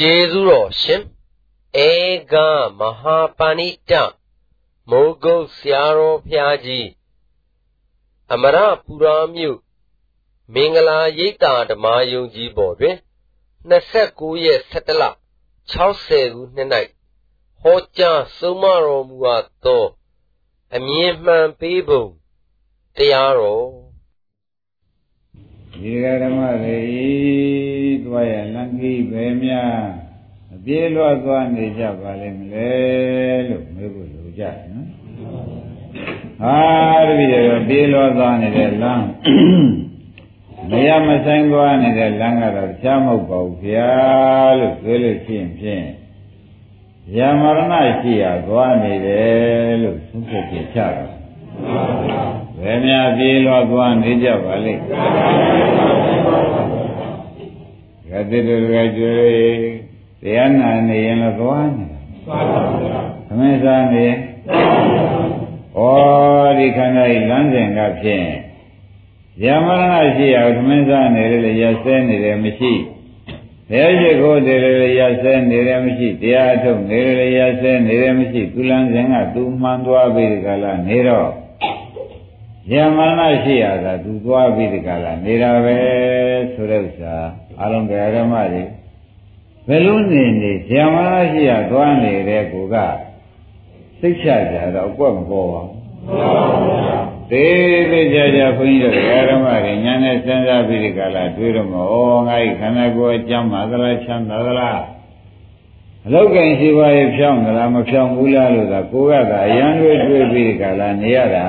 ကျေးဇူးတော်ရှင်ဧကမဟာပဏိတမိုးကုတ်ဆရာတော်ဖျားကြီးအမရပူရာမြို့မင်္ဂလာရိပ်သာဓမ္မယုံကြီးပေါ်တွင်29ရက်17လ60ခုနှစ်၌ဟောကြားဆုံးမတော်မူအပ်သောအမြင်မှန်ပေးပုံတရားတော်ဒီဓမ္မတွေ သွားရလန်ကြီးပဲများအပြေးလွှတ်သွားနေကြပါလိမ့်မလဲလို့မေးဖို့လိုကြနော်ဟာတပည့်တော်ပြေးလွှတ်သွားနေတဲ့လမ်းမရမဆိုင်သွားနေတဲ့လမ်းကတော့ချမ်းမဟုတ်ပါဘူးဗျာလို့ပြောလို့ရှိရင်ဖြင့်ယမရဏရှိရသွားနေတယ်လို့သုံးဖြတ်ပြချတော့ဘယ်များပြေးလွှတ်သွားနေကြပါလိမ့် ကတိတူကကျွေးတရားနာနေရင်လည်းသွားနေသမင်းစားနေဩဒီခန္ဓာဤလမ်းစဉ်ကဖြင့်ယမရဏရှိရသမင်းစားနေလေရဆဲနေတယ်မရှိဘယ်ရှိခိုးတယ်လေရဆဲနေတယ်မရှိတရားအထုတ်နေလေရဆဲနေတယ်မရှိသူလမ်းစဉ်ကသူမှန်သွားပြီဒီကလာနေတော့ယမရဏရှိရတာသူသွားပြီဒီကလာနေတာပဲဆိုတဲ့ဥစ္စာ အလုံးကြရမတွေဘယ်လိုနေနေဇာမနာရှိရသွားနေတဲ့ကိုကစိတ်ချကြတော့အကွက်မပေါ်ပါဘူးသေးသေးကြကြဘုန်းကြီးတို့ဓမ္မတွေညာနဲ့စဉ်းစားပြီးဒီကလာတွေးတော့မဩငါ့ခန္ဓာကိုယ်အကျမ်းပါသလားချမ်းသာသလားအလောက်ကင်ရှိပါရဲ့ဖြောင်းသလားမဖြောင်းဘူးလားလို့သာကိုကသာအရန်တွေးတွေးပြီးဒီကလာနေရတာ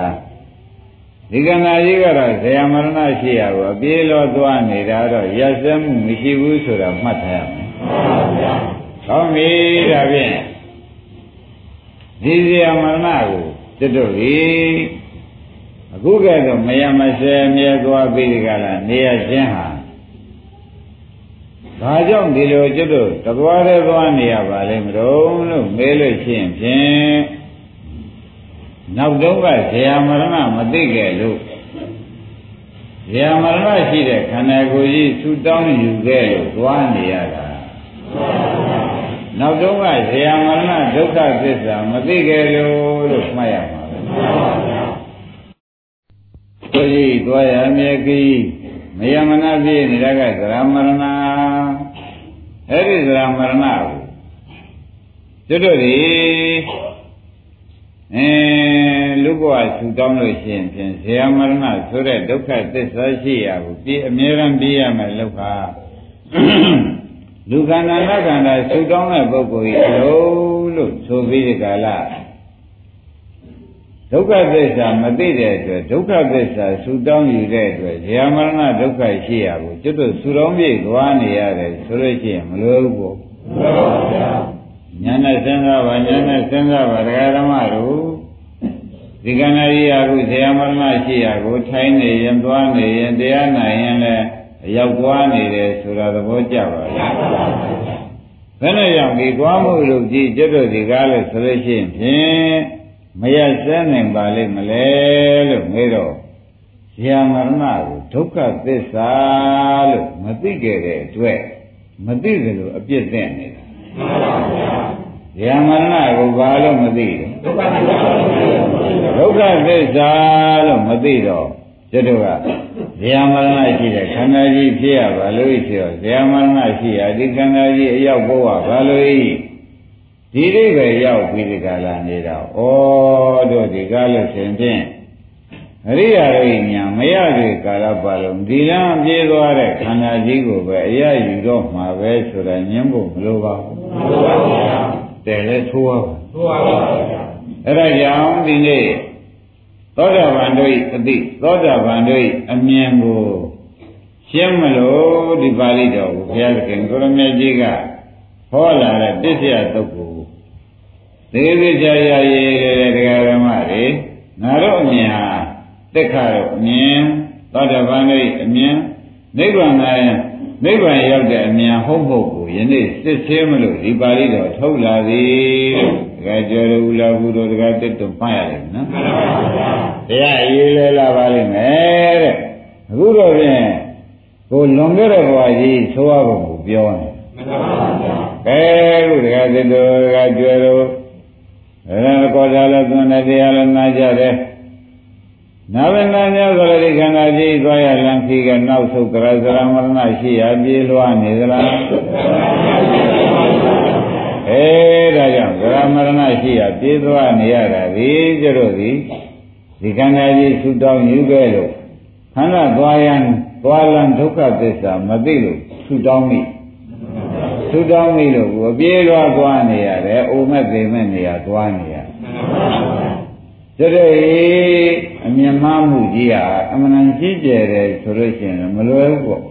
ဒီကနာကြီးကတော့ဇယမရဏရှိရကိုအပြေးလောသွားနေတာတော့ရက်စက်မှုမရှိဘူးဆိုတာမှတ်ထားရမယ်။ဟုတ်ပြီဒါဖြင့်ဒီဇယမရဏကိုတွတ်တို့ပြီအခုကဲတော့မယမဆဲမြဲသွားပြီးဒီကလာနေရခြင်းဟာဘာကြောင့်ဒီလိုကျွတ်တို့တပွားတည်းသွားနေရပါလိမ့်မလို့လို့မေးလို့ရှိရင်ဖြင့် နောက်တော့ကဇေယမရဏမသိခဲ့လို့ဇေယမရဏရှိတဲ့ခန္ဓာကိုယ်ကြီးသူတောင်းယူခဲ့လို့သွားနေရတာနောက်တော့ကဇေယမရဏဒုက္ခသစ္စာမသိခဲ့လို့လို့မှတ်ရမှာပဲကိုကြီးသွားရမြေကြီးမယမနာပြည့်နေတာကသရမရဏအဲ့ဒီသရမရဏကိုတို့တို့ဒီ အဲလူဘဝဆူတောင်းလို့ရှိရင်ဖြင့်ဇေယမရဏဆိုတဲ့ဒုက္ခသစ္စာရှိရဘူးပြီးအမြဲတမ်းပြီးရမယ်လောကလူခန္ဓာနတ်ခန္ဓာဆူတောင်းတဲ့ပုဂ္ဂိုလ်ကြီးလုံးလို့ဆိုပြီးဒီကာလဒုက္ခသစ္စာမသိတဲ့အတွက်ဒုက္ခသစ္စာဆူတောင်းယူတဲ့အတွက်ဇေယမရဏဒုက္ခရှိရဘူးကျွတ်တို့ဆူတောင်းပြေသွားနေရတယ်ဆိုလို့ရှိရင်မလို့ဘူးပေါ့မှန်ပါဗျာ ညာနဲ့စဉ်းစားပါညာနဲ့စဉ်းစားပါဒကာဓမ္မတို့ဒီကဏ္ဍကြီးအခုဇေယမရဏရှိရာကိုထိုင်းနေရင်သွားနေရင်တရားနိုင်ရင်လည်းရောက်သွားနေတယ်ဆိုတာသဘောကျပါလားဘယ်နဲ့ကြောင့်ဒီသွားမှုလို့ကြည့်ကျွတ်တို့ဒီကားလို့ဆိုလို့ရှိရင်ဖြင့်မရစဲနိုင်ပါလိမ့်မလဲလို့မေးတော့ဇေယမရဏကိုဒုက္ခသစ္စာလို့မသိခဲ့တဲ့အတွက်မသိကြလို့အပြစ်တဲ့နေ တာယမရဏကိုဘာလို့မသိလဲဒုက္ခသစ္စာလို့မသိတော့ကျွတ်တို့ကဇယမရဏရှိတဲ့ခန္ဓာကြီးဖြစ်ရပါလို့ရှိတော့ဇယမရဏရှိရဒီခန္ဓာကြီးအရောက်ဘဝဘာလို့ဤဒီအိဗယ်ရောက်ပြီးဒီကလာနေတော့ဩတို့ဒီကားလို့ရှင်ဖြင့်အရိယာရိညာမရတဲ့ကာလပတ်လုံးဒီလမ်းပြေးသွားတဲ့ခန္ဓာကြီးကိုပဲအရယူတော့မှာပဲဆိုတာညှင်းဖို့မလိုပါဘူးမလိုပါဘူးဗျာ တယ်လဲထိုးပါထိုးပါပါဗျာအဲ့ဒါကြောင့်ဒီနေ့သောတာပန်တို့၏အတိသောတာပန်တို့၏အမြင်ကိုရှင်းမလို့ဒီပါဠိတော်ကိုဘုရားသခင်ကိုရမေကြီးကဟောလာတဲ့တစ္ဆယတုတ်ကိုသေသေးချာချာရေးတဲ့တရားဓမ္မတွေငါတို့အမြင်ဟာတက်ခါတော့အမြင်သောတာပန်တို့၏အမြင်နိဗ္ဗာန်၌ နိဗ္ဗာန်ရောက်တဲ့အမြင်ဟုတ်ဖို့ကိုယနေ့စစ်သေးမလို့ဒီပါဠိတော်ထုတ်လာသည်တကယ်ကြော်ရူလာဘူးတို့တကယ်တက်တော့မှတ်ရတယ်နော်မှန်ပါဗျာတရားရေးလဲလာပါလိမ့်မယ်တဲ့အခုတော့ဖြင့်ကိုလွန်ခဲ့တဲ့ဘဝကြီးသိုးရဖို့ကိုပြောနေမှန်ကဲခုတကယ်သစ်တို့ကကျွဲတို့အဲကောသာလည်းသွန်တဲ့တရားလည်းနားကြတယ် နာဝနာညဆိုလည်းဒီခန္ဓာကြီးသွားရလမ်းခီကနောက်ဆုတ်ကြရစရမရဏရှိရပြေးလွှားနေသလားအဲဒါကြောင့်ကြရမရဏရှိရပြေးသွားနေရတာဒီကျတို့ဒီဒီခန္ဓာကြီးဆူတောင်းယူခဲ့လို့ခန္ဓာသွားရန်သွားလန်ဒုက္ခသစ္စာမသိလို့ဆူတောင်းမိဆူတောင်းမိလို့အပြေးလွှားသွားနေရတယ်အိုမက်သိမဲ့နေရသွားနေရ ကျတဲ့အမြင်မှမှုကြီးဟာအမှန်တန်ကြီးကျယ်တယ်ဆိုလို့ရှိရင်မလွယ်ဘူးပေါ့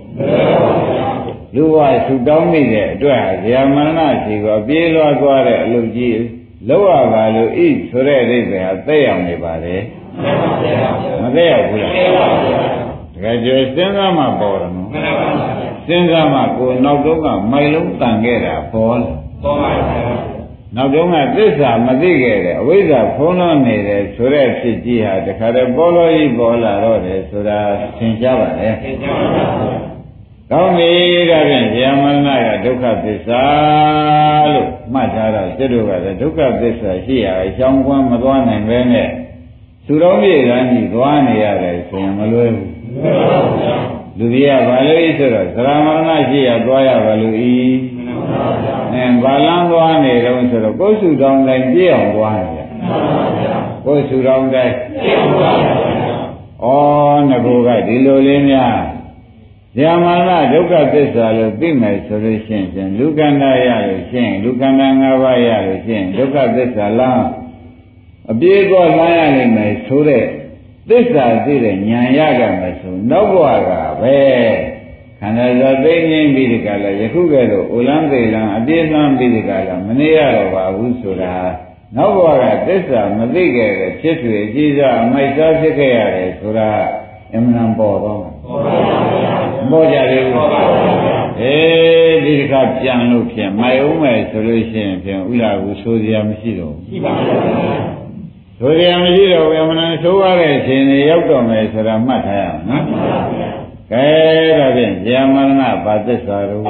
လူဝဆူတောင်းမိတဲ့အတွက်ဟာဇာမရဏရှိကိုပြေးလွှားသွားတဲ့အလုပ်ကြီးလောက်ရပါလို့ဤဆိုတဲ့အိဗေဟာသက်ရောက်နေပါလေမသက်ရောက်ဘူးလားတကယ်ကျေစဉ်းစားမှပေါ်တယ်နော်စဉ်းစားမှကိုနောက်တော့ကမိုင်လုံးတန်ခဲ့တာပေါ်လာပေါ်ပါဘူး နောက်တော့ကသစ္စာမသိခဲ့တယ်အဝိဇ္ဇာဖုံးလွှမ်းနေတယ်ဆိုတဲ့ဖြစ်ကြီးဟာတခါတည်းပေါ်လို့ကြီးပေါ်လာတော့တယ်ဆိုတာသင်ကြားပါလေသင်ကြားပါဘူးကောင်းပြီဒါဖြင့်ဇာမရဏကဒုက္ခသစ္စာလို့မှတ်ထားတော့ကျွတ်တို့ကလည်းဒုက္ခသစ္စာရှိရအကြောင်းကွမ်းမသွားနိုင်ပဲနဲ့သူတော်မြေကန်းကြီးသွားနေရတယ်ဆိုရင်မလွယ်ဘူးလူကြီးကဘာလို့ဤဆိုတော့ဇာမရဏရှိရသွားရပါလို့ဤ အဲဘာလန်းသွားနေတော့ဆိုတော့ကိုယ်စုတော်တိုင်းပြည့်အောင်သွားနေတယ်ကိုယ်စုတော်တိုင်းပြည့်အောင်သွားတယ်ဩငကူကဒီလိုလေးများဇာမရဒုက္ခသစ္စာလို့သိမယ်ဆိုလို့ရှိရင်လူကန္တာရလို့ရှိရင်လူကန္တာ၅ပါးရလို့ရှိရင်ဒုက္ခသစ္စာလားအပြေးတော့လမ်းရနိုင်မယ်ဆိုတဲ့သစ္စာသိတဲ့ဉာဏ်ရကြမယ်ဆိုနောက်ဘဝကပဲ ခန္ဓာဇာသိငင်းပြီးဒီကလာယခုကဲ့သို့အိုလန်းသေးလန်းအပြေးလန်းပြီးဒီကလာမနေရတော့ပါဘူးဆိုတာနောက်ဘဝကသစ္စာမသိခဲ့တဲ့ဖြစ်ဆွေအကြီးစားအမိုက်စားဖြစ်ခဲ့ရတယ်ဆိုတာအမှန်ပေါ်တော့ပေါ်ကြတယ်ဘူးအေးဒီတစ်ခါပြန်လို့ဖြင့်မိုက်အောင်မယ်ဆိုလို့ရှိရင်ဖြင့်ဥလာဘူးဆိုစရာမရှိတော့ဘူးရှိပါဘူးဆိုရမရှိတော့ဘူးအမှန်ဆိုးရတဲ့အချိန်တွေရောက်တော့မယ်ဆိုတာမှတ်ထားရအောင်နော် ကဲဒါဖြင့်ဇာမရဏဘာသစ္စာတို့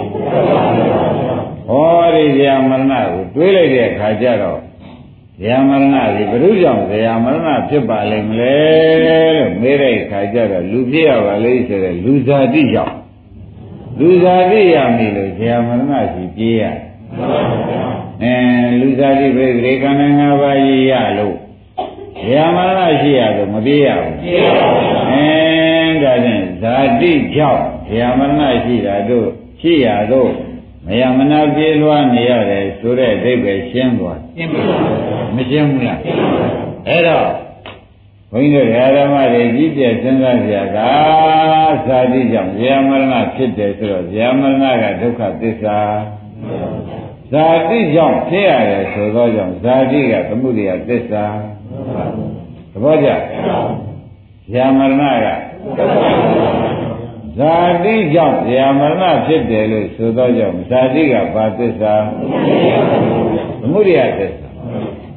ဟောဒီဇာမရဏကိုတွေးလိုက်တဲ့အခါကျတော့ဇာမရဏဒီဘုရုကြောင့်ဇာမရဏဖြစ်ပါလိမ့်မလဲလို့မေးတဲ့အခါကျတော့လူဖြစ်ရပါလိမ့်ဆိုတဲ့လူဇာတိကြောင့်လူဇာတိရပြီလို့ဇာမရဏရှိပြေးရအဲလူဇာတိပြိတိခန္ဓာ၅ပါးကြီးရလို့ဇာမရဏရှိရတော့မပြေးရဘူးပြေးရပါဘူးအဲဒါဖြင့် ဇာတိကြောင့်ဇာမရဏရှိတာတို့ရှိရတော့မယမနာပြေးလွှားနေရတယ်ဆိုတဲ့အဓိပ္ပာယ်ရှင်းသွားရှင်းပါဘူးမရှင်းဘူးလားအဲ့တော့ဘုန်းကြီးတို့ဓမ္မတွေကြီးပြည့်စဉ်းစားကြကဇာတိကြောင့်ဇာမရဏဖြစ်တယ်ဆိုတော့ဇာမရဏကဒုက္ခသစ္စာဇာတိကြောင့်ဖြစ်ရတယ်ဆိုတော့ကြောင့်ဇာတိကသမှုရိယသစ္စာသဘောကျဇာမရဏက ဇာတိကြောင့်ဇာမရဏဖြစ်တယ်လို့ဆိုတော့ကြောင့်ဇာတိကဘာသစ္စာသမှုရိယသစ္စာ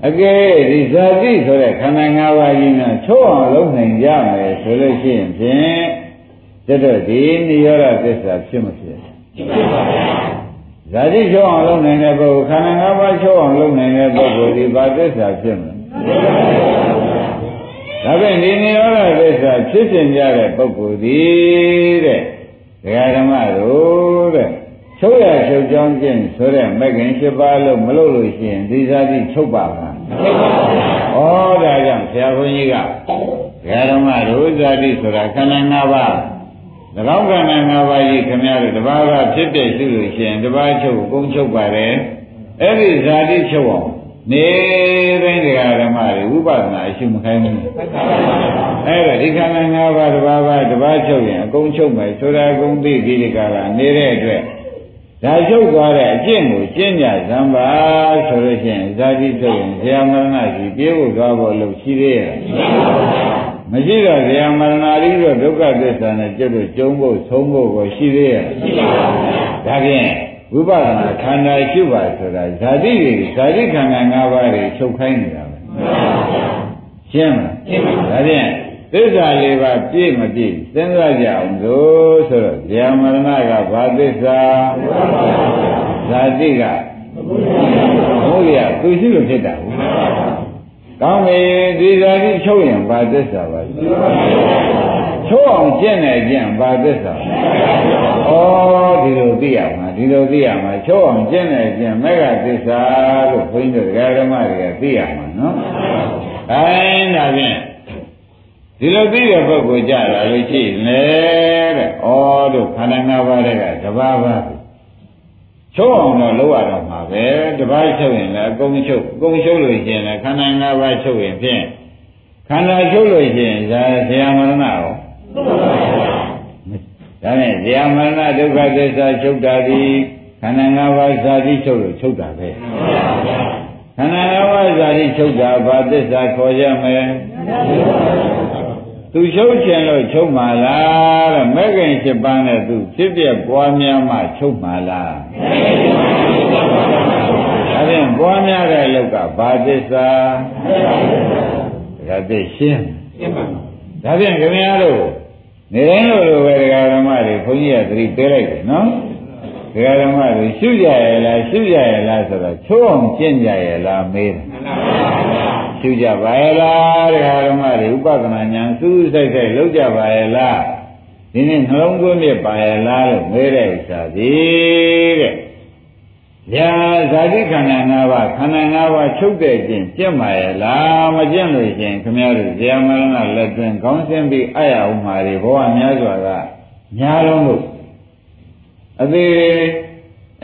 အကယ်ဒီဇာတိဆိုတဲ့ခန္ဓာ၅ပါးကြီးနဲ့ချိုးအောင်လုပ်နိုင်ကြမယ်ဆိုလို့ရှိရင်ဖြင့်တတော့ဒီနိရောဓသစ္စာဖြစ်မဖြစ်ဖြစ်ပါဗျာဇာတိချိုးအောင်လုပ်နိုင်တဲ့ပုဂ္ဂိုလ်ခန္ဓာ၅ပါးချိုးအောင်လုပ်နိုင်တဲ့ပုဂ္ဂိုလ်ဒီဘာသစ္စာဖြစ်မလဲ ဒါဖြင့်ဒီနိရောဓသစ္စာဖြစ်စဉ်ကြတဲ့ပုဂ္ဂိုလ်ဒီတဲ့ဒကာဓမ္မတို့တဲ့ချုပ်ရချုပ်ကြောင်းခြင်းဆိုတဲ့မဂ္ဂင်၈ပါးလို့မလုပ်လို့ရှိရင်ဒီဇာတိချုပ်ပါမှာချုပ်ပါဘူးဩဒါကြောင့်ဆရာဘုန်းကြီးကဒကာဓမ္မတို့ဇာတိဆိုတာခန္ဓာ၅ပါး၎င်းခန္ဓာ၅ပါးကြီးခင်ဗျားတို့တပါးကဖြစ်တဲ့ရှိလို့ရှိရင်တပါးချုပ်ကုန်းချုပ်ပါတယ်အဲ့ဒီဇာတိချုပ်အောင် နေတိုင်းတရားဓမ္မတွေဝိပဿနာအရှုမခိုင်းဘူးအဲ့ဒါဒီခန္ဓာ၅ပါးတစ်ပါးပါးတစ်ပါးချုပ်ရင်အကုန်ချုပ်မယ်ဆိုတာအကုန်သိဒီကလာနေတဲ့အတွက်ဒါချုပ်သွားတဲ့အကျင့်ကိုကျင့်ကြဇံပါဆိုလို့ရှိရင်ဇာတိချုပ်ရင်ဇာမရဏကြီးပြေဖို့သွားဖို့လို့ရှိသေးရဲ့မရှိတော့ဇာမရဏရီတော့ဒုက္ခသစ္စာနဲ့ကျွတ်လို့ကျုံဖို့သုံးဖို့ကိုရှိသေးရဲ့ရှိပါဘူးဒါဖြင့် ဝိပဿနာခန္ဓာရှိပါဆိုတာဇာတိတွေဇာတိခန္ဓာ၅ပါးတွေချုပ်ခိုင်းနေတာပဲရှင်းမလားရှင်းပါဒါဖြင့်သစ္စာလေးပါးပြည့်မပြည့်စဉ်းစားကြအောင်လို့ဆိုတော့ဇာမရဏကဘာသစ္စာဇတိကဟုတ်ရသူရှိလို့ဖြစ်တာဟုတ် ကောင်းပြီဒီဇာတိချုပ်ရင်ဘာသစ္စာပါလဲချုပ်အောင်ကျင့်နေကျင့်ဘာသစ္စာဩဒီလိုသိရမှာဒီလိုသိရမှာချုပ်အောင်ကျင့်နေကျင့်မေဃသစ္စာလို့ဘုန်းကြီးတို့ဓမ္မတွေကသိရမှာနော်အဲဒါဖြင့်ဒီလိုသိတဲ့ပုဂ္ဂိုလ်ကြလာလို့ရှိလေတဲ့ဩတို့ခန္ဓာ၅ပါးတွေကတဘာဘာချုပ်အောင်တော့လုပ်ရတော့မှာ ပဲတပါးချုပ်ရင်လည်းအကုန်ချုပ်အကုန်ချုပ်လို့ရှိရင်လည်းခန္ဓာ၅ပါးချုပ်ရင်ဖြင့်ခန္ဓာချုပ်လို့ရှိရင်ဇာဇယမရဏရောဒါနဲ့ဇယမရဏဒုက္ခသစ္စာချုပ်တာဒီခန္ဓာ၅ပါးဇာတိချုပ်လို့ချုပ်တာပဲခန္ဓာ၅ပါးဇာတိချုပ်တာဘာသစ္စာခေါ်ရမလဲ သူချုပ်ခြင်းလို့ချုပ်မှာလားတဲ့မဲ့ခင်7ပန်းနဲ့သူဖြစ်ပြပွားများမှချုပ်မှာလားဒါဖြင့်ပွားများတဲ့လောက်ကဘာသစ္စာဒါသိရှင်းဒါဖြင့်ခင်ဗျားတို့နေတိုင်းလိုလိုပဲဒကာဓမ္မတွေဘုန်းကြီးကသတိပေးလိုက်တယ်နော်ဒကာဓမ္မတွေရှုကြရဲ့လားရှုကြရဲ့လားဆိုတော့ချိုးအောင်ကျင့်ကြရဲ့လားမေးတယ် ရှုကြပါရဲ့လားဒကာဓမ္မတွေဥပဒနာဉာဏ်စူးစိုက်စိုက်လုပ်ကြပါရဲ့လားဒီနေ့နှလုံးသွင်းပြပါရဲ့လားလို့မေးတဲ့ဥစ္စာဒီတဲ့ညာဇာတိခန္ဓာ၅ပါးခန္ဓာ၅ပါးချုပ်တဲ့ခြင်းကျင့်ပါရဲ့လားမကျင့်လို့ရှင်ခမည်းတော်ဇေယမရဏလက်တွင်ခေါင်းဆင်းပြီးအယဥမာတွေဘဝများစွာကများလုံးလို့အသေး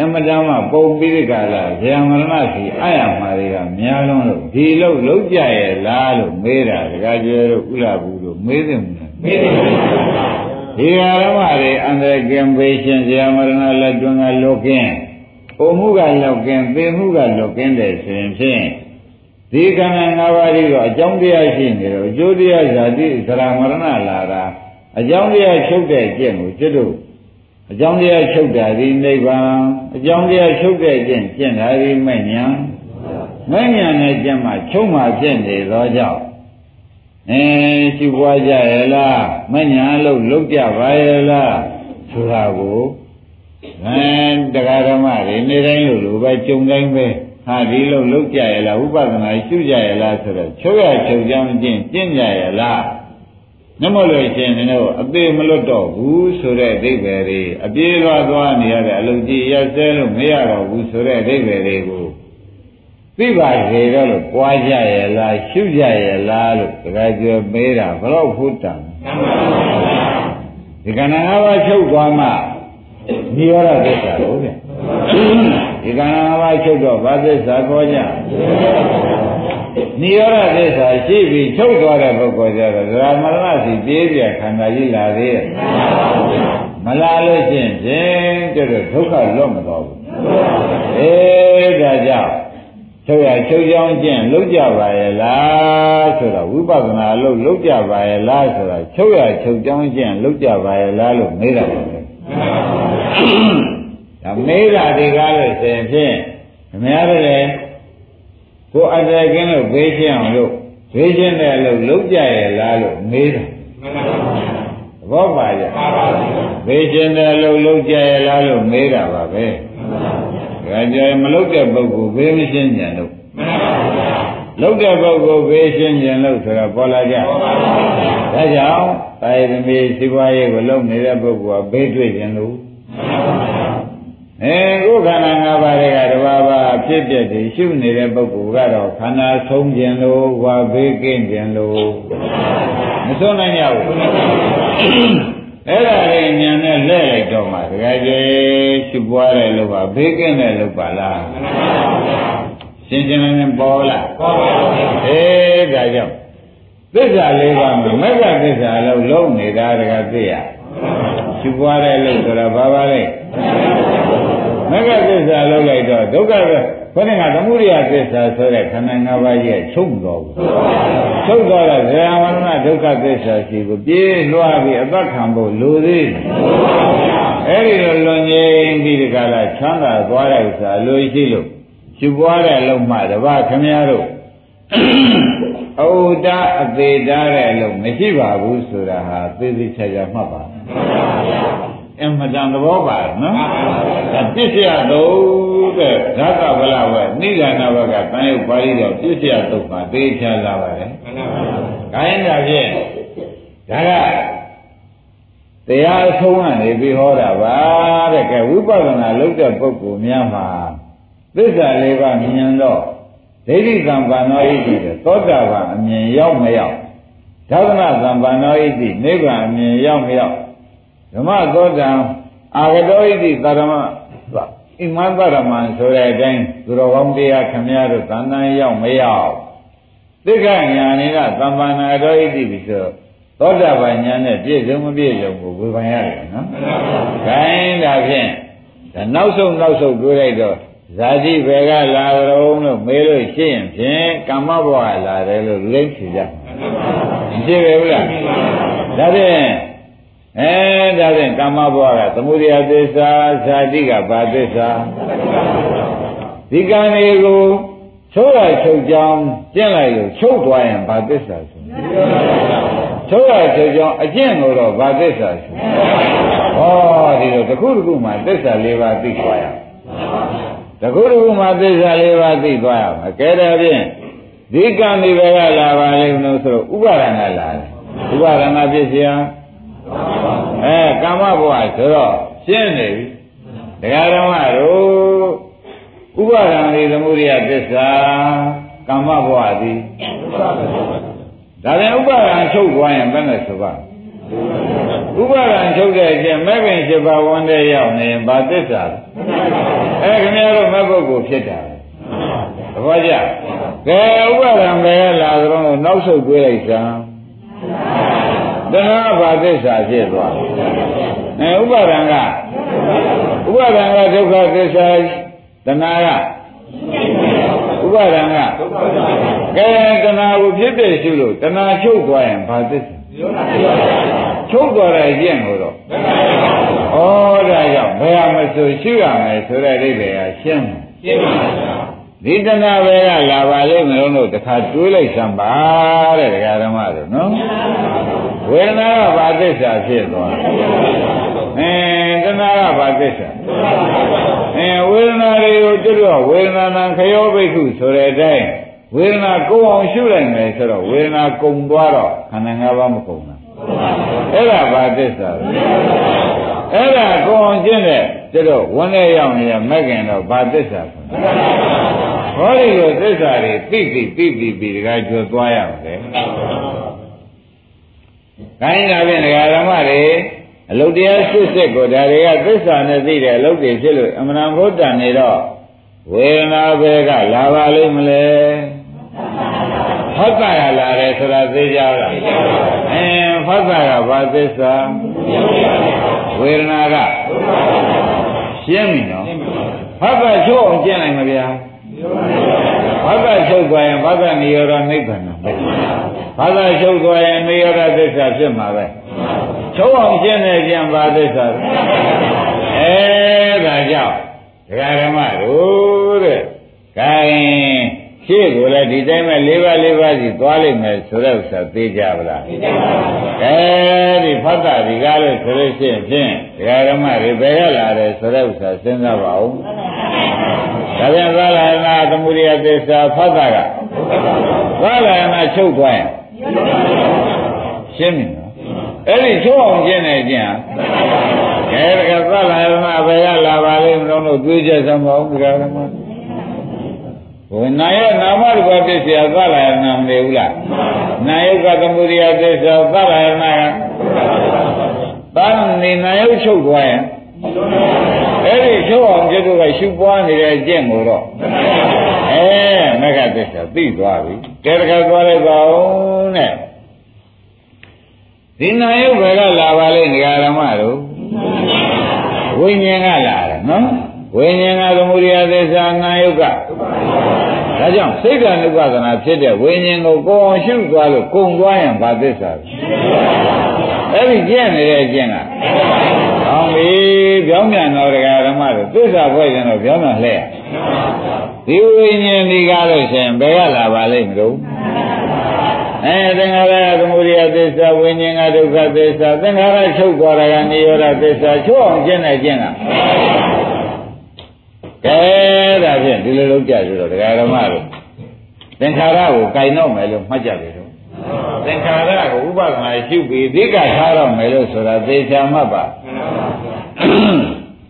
အမတန်မှပုံပြီးဒီကလာဇေယမရဏစီအယမှာတွေကများလုံးလို့ဒီလို့လုံးကြရဲ့လားလို့မေးတာတကကြွယ်တို့ဥလာဘူးတို့မေးတယ်မလားမေးတယ်ဒီဃာရမတွေအန္တရာယ်ကင်ပေရှင်ဇေယမရဏလက်တွင်ကလောကင်းပုံမှုကလောက်ကင်းသိမှုကလောက်ကင်းတယ်ဆိုရင်ဖြင့်ဒီခန္ဓာ၅ပါးကြီးတော့အကြောင်းတရားရှိနေတော့အကျိုးတရားဇာတိသရမရဏလာတာအကြောင်းတရားချုပ်တဲ့ကျင့်ကိုကျွတ်တို့ အကြောင်းတရားချုပ်တာဒီနိဗ္ဗာန်အကြောင်းတရားချုပ်တဲ့ကျင့်ကျင့်တာဒီမဲ့ညာမဲ့ညာနဲ့ကျင့်မှချုပ်မှဖြစ်နေသောကြောင့်အဲရှိပွားကြရဲ့လားမဲ့ညာလို့လုပ်ကြပါရဲ့လားဆိုတာကိုအဲတရားဓမ္မတွေနေတိုင်းလို့လိုပဲကြုံတိုင်းပဲဟာဒီလိုလုပ်ကြရလားဥပဒနာရှုကြရလားဆိုတော့ချုပ်ရချုပ်ကြောင်းချင်းကျင့်ကြရလား နမလို့ရှင်တို့အသေးမလွတ်တော့ဘူးဆိုတဲ့အဓိပ္ပာယ်တွေအပြေးလွှားသွားနေရတဲ့အလုပ်ကြီးရက်စဲလို့မရတော့ဘူးဆိုတဲ့အဓိပ္ပာယ်တွေကိုသိပါစေတော့လို့ပွားကြရလားရှုကြရလားလို့တခါကျော်မေးတာဘလို့ဖုတ္တံဒီကဏ္ဍ၅ပါးချုပ်သွားမှနိရောဓသစ္စာလို့ဗျဒီကံ၅ပါးချုပ်တော့ဘာသစ္စာခေါ်ကြ နိရောဓသစ္စာရှိပြီးချုပ်သွားတဲ့ပုဂ္ဂိုလ်ကြတော့ဇာမရဏစီပြေးပြခန္ဓာကြီးလာသေးရဲ့မလာလို့ရှိရင်ဖြင့်ကျတော့ဒုက္ခလွတ်မတော်ဘူးအေးဒါကြောင့်ချုပ်ရချုပ်ကြောင်းကျင့်လုံးကြပါရဲ့လားဆိုတော့ဝိပဿနာလို့လုံးကြပါရဲ့လားဆိုတော့ချုပ်ရချုပ်ကြောင်းကျင့်လုံးကြပါရဲ့လားလို့မေးတာပါဒါမေးတာဒီကားလို့ဆိုရင်ဖြင့်အများကြီးလေ ကိုအတကင်းလို့ဘေးရှင်းအောင်လို့ဘေးရှင်းတဲ့လို့လုံးကြရဲ့လားလို့မေးတာသဘောပါရဲ့ဘေးရှင်းတဲ့လို့လုံးကြရဲ့လားလို့မေးတာပါပဲဒါကြမလုံးတဲ့ပုဂ္ဂိုလ်ဘေးမရှင်းကြလို့လုံးတဲ့ပုဂ္ဂိုလ်ဘေးရှင်းကြလို့ဆိုတာပေါ်လာကြဒါကြောင့်တာယသမီးစီပွားရေးကိုလုပ်နေတဲ့ပုဂ္ဂိုလ်ကဘေးတွေ့ခြင်းလို့ အဲကိုယ်ခန္ဓာ၅ပါးတွေကတဘာဘာဖြစ်ပြတည်ရှုနေတဲ့ပုဂ္ဂိုလ်ကတော့ခန္ဓာဆုံးခြင်းလို့ဝါဘေးကင်းခြင်းလို့မဆုံးနိုင်ရဘူးအဲ့ဒါလေးဉာဏ်နဲ့လဲလိုက်တော့မှတကယ်ကြီးရှုပွားတဲ့လို့ပါဘေးကင်းတဲ့လို့ပါလားရှင်းရှင်းလင်းလင်းပေါ်လားပေါ်ပါဘူးအေးဒါကြောင့်သစ္စာလေးပါးမှာမက္ကသစ္စာလို့လုံးနေတာတကသိရရှုပွားတဲ့လို့ဆိုတာဘာပါလဲ မက္ကသစ္စာလုံးလိုက်တော့ဒုက္ခပဲဘယ်နဲ့ကသမုဒိယသစ္စာဆိုတဲ့ခန္ဓာ၅ပါးကြီးချုပ်တော်ဘူးချုပ်တော်တဲ့ဇေယဝရဏဒုက္ခသစ္စာရှိကိုပြေးလွှားပြီးအသက်ခံဖို့လိုသေးတယ်အဲ့ဒီလိုလွန်ငင်းပြီးဒီကလာချမ်းသာသွားတဲ့ဥစ္စာလိုရှိလို့ရှုပွားတဲ့လုံမှတပါခမည်းတော်အဝတအသေးတားတဲ့အလုံးမရှိပါဘူးဆိုတာဟာသိသိချာချာမှတ်ပါ အမှန်တန်သဘောပါနော်ဒါပြည့်စရာသုံးတဲ့ဓာတ်ကဗလာပဲနိဒာနဘကတန်ရုပ်ပါဠိတော်ပြည့်စရာသုံးပါတေးချလာပါတယ်ခိုင်းတာဖြင့်ဒါကတရားအဆုံးကနေပြီးဟောတာပါတဲ့ကဲဝိပဿနာလုပ်တဲ့ပုဂ္ဂိုလ်များမှာသစ္စာလေးပါးမြင်တော့ဒိဋ္ဌိကံပါဏောဣတိတဲ့သောတာပန်အမြင်ရောက်မရောက်ဓမ္မကံပါဏောဣတိနိဗ္ဗာန်အမြင်ရောက်မရောက် ဓမ္မသောတံအာဂတောဣတိသရမဣမံသရမံဆိုတဲ့အတိုင်းသူတော်ကောင်းတရားခမည်းတော်သံတန်ရောက်မရောက်သိက္ခာညာနိကသမ္ပန္နာတော်ဣတိပြီဆိုသောတာပန်ညာနဲ့ပြည့်စုံမပြည့်စုံကိုဝေဖန်ရတယ်နော်။ခိုင်းဒါဖြင့်ဒါနောက်ဆုံးနောက်ဆုံးတွေးလိုက်တော့ဇာတိဘယ်ကလာကြုံလို့မေးလို့ရှိရင်ဖြင့်ကမ္မဘဝလာတယ်လို့လိမ့်ဖြေကြ။မရှိပဲဘူးလား။ဒါဖြင့် အဲဒါဖြင့်ကာမဘဝကသမုဒယသစ္စာဇာတိကဘာသစ္စာဒီကံတွေကိုချုပ်ရချုပ်ကြောင်းကျင့်လိုက်လို့ချုပ်သွားရင်ဘာသစ္စာဆိုချုပ်ရချုပ်ကြောင်းအကျင့်ကိုတော့ဘာသစ္စာဆိုဟောဒီလိုတစ်ခုတစ်ခုမှသစ္စာ၄ပါးသိသွားရတစ်ခုတစ်ခုမှသစ္စာ၄ပါးသိသွားရမယ်ကဲဒါဖြင့်ဒီကံတွေပဲကလာပါလိမ့်မလို့ဆိုတော့ဥပါဒဏ်ကလာတယ်ဥပါဒဏ်ပစ္စယ အဲကာမဘဝဆိုတော့ရှင်းနေပြီတရားဓမ္မတို့ဥပါဒံဒီသမုဒိယသစ္စာကာမဘဝသည်ဒါပြန်ဥပါဒံချုပ်သွားရင်ဘယ်နဲ့ဆိုပါဥပါဒံချုပ်တဲ့အချင်းမဲ့ခင်7ပါးဝန်းတဲ့ရောက်နေရင်ဘာသစ္စာလဲအဲခင်ဗျားတို့မဲ့ပုဂ္ဂိုလ်ဖြစ်တာသဘောကျကဲဥပါဒံပဲလာကြတော့နောက်ဆုတ်တွေးလိုက်စမ်း တဏှာဘာသစ္စာဖြစ်သွားအဲဥပါဒံကဥပါဒံကဒုက္ခသစ္စာတဏှာကဥပါဒံကကဲတဏှာကိုဖြစ်တဲ့ရှုလို့တဏှာချုပ်သွားရင်ဘာသစ္စာချုပ်သွားတဲ့အကျင့်ကိုတော့ဩဒါကြောင့်ဘယ်ဟာမဆိုရှုရမယ်ဆိုတဲ့အိဗေကရှင်းရှင်းပါဗျာ ဒီတဏှာပဲကလာပါလိမ့်မယ်လို့တခါတွေးလိုက်စမ်းပါတဲ့ဒကာဓမ္မတို့နော်ဝေဒနာကဘာသစ္စာဖြစ်သွားအဲတဏှာကဘာသစ္စာအဲဝေဒနာတွေကိုကျွတ်တော့ဝေဒနာနံခယောဘိက္ခုဆိုတဲ့အတိုင်းဝေဒနာကုံအောင်ရှုလိုက်မယ်ဆိုတော့ဝေဒနာကုံသွားတော့ခန္ဓာ၅ပါးမကုံဘူးအဲ့ဒါဘာသစ္စာလဲအဲ့ဒါကုံအောင်ကျင့်တဲ့ ကျွတ်တော့ဝန်းထဲရောက်နေရမက်ခင်တော့ဘာသစ္စာလဲဟောဒီလိုသစ္စာတွေသိသိသိသိပြီးတခါကျွတ်သွားရမယ်ခိုင်းတာဖြင့်ဒကာဓမ္မတွေအလုတ်တရားရှစ်စစ်ကိုဒါတွေကသစ္စာနဲ့သိတဲ့အလုတ်တွေဖြစ်လို့အမှန်ဘုဒ္ဓနေတော့ဝေဒနာပဲကလာပါလိမ့်မလဲဖတ်တာရလာတယ်ဆိုတာသိကြလားအင်းဖတ်တာကဘာသစ္စာဝေဒနာက ရှင်းပြီနော်ဖတ်တာချုပ်အောင်ကျင့်နိုင်မဗျာဖတ်တာချုပ်သွားရင်ဖတ်တာနိရောဓနိဗ္ဗာန်ပဲဖတ်တာချုပ်သွားရင်နိရောဓသစ္စာဖြစ်မှာပဲချုပ်အောင်ကျင့်နေကြံပါသစ္စာအဲဒါကြောင့်ဒကာဓမ္မတို့တဲ့ခိုင်း ရှေ့ကိုလည်းဒီတိုင်းပဲ၄ပါး၄ပါးစီသွားလိမ့်မယ်ဆိုတဲ့ဥစ္စာသိကြပါလားသိကြပါဘူးအဲဒီဖတ်တာဒီကားလို့ဆိုလို့ရှိရင်ဖြင့်ဒကာဓမ္မတွေဘယ်ရလာတယ်ဆိုတဲ့ဥစ္စာစဉ်းစားပါဦးဒါပြန်သာလနာသမုဒိယသစ္စာဖတ်တာကသာလနာချုပ်သွားရင်ရှင်းပြီနော်အဲ့ဒီချုပ်အောင်ကျင့်နေကြကဲတကယ်သာလနာဘယ်ရလာပါလိမ့်မလို့တွေးကြစမ်းပါဦးဒကာဓမ္မဝိနာယနာမရူပပစ္စယသလယနာမနေဘူးလားနာယုကသမုဒိယသစ္စာသလယနာကသာနေနာယုချုပ်သွားရင်အဲ့ဒီချုပ်အောင်ကျတို့ကရှုပွားနေတဲ့အကျင့်ကိုတော့အဲမဂ္ဂသစ္စာသိသွားပြီကဲတခါသွားလိုက်ပါဦးနဲ့ဒီနာယုဘယ်ကလာပါလိမ့်ဒကာရမတို့ဝိညာဉ်ကလာတယ်နော် ဝိညာဉ်ကသမုဒိယသစ္စာနာယုကဒါကြောင့်စိတ်ဓာတ်ဥပဒနာဖြစ်တဲ့ဝိညာဉ်ကိုကိုယ်အောင်ရှုသွားလို့ကုံသွားရင်ဘာသစ္စာလဲအဲ့ဒီကျင့်နေတဲ့အကျင့်ကဟောင်းပြီပြောင်းပြန်တော့တရားဓမ္မတို့သစ္စာဖွဲ့ရင်တော့ပြောင်းပြန်လှည့်ဒီဝိညာဉ်ဒီကားလို့ရှင်ဘယ်ကလာပါလိမ့်မလို့ဟအဲသင်္ခါရကသမုဒိယသစ္စာဝိညာဉ်ကဒုက္ခသစ္စာသင်္ခါရချုပ်သွားတာကနိရောဓသစ္စာချုပ်အောင်ကျင့်နိုင်ကျင့်တာ ကဲဒါဖြင့်ဒီလိုလုပ်ကြဆိုတော့ဒကာရမတို့သင်္ခါရကိုကင်တော့မယ်လို့မှတ်ကြပြီတော့သင်္ခါရကိုဥပဒနာရှုပြီးသိက္ခာထားတော့မယ်လို့ဆိုတာသေချာမှတ်ပါ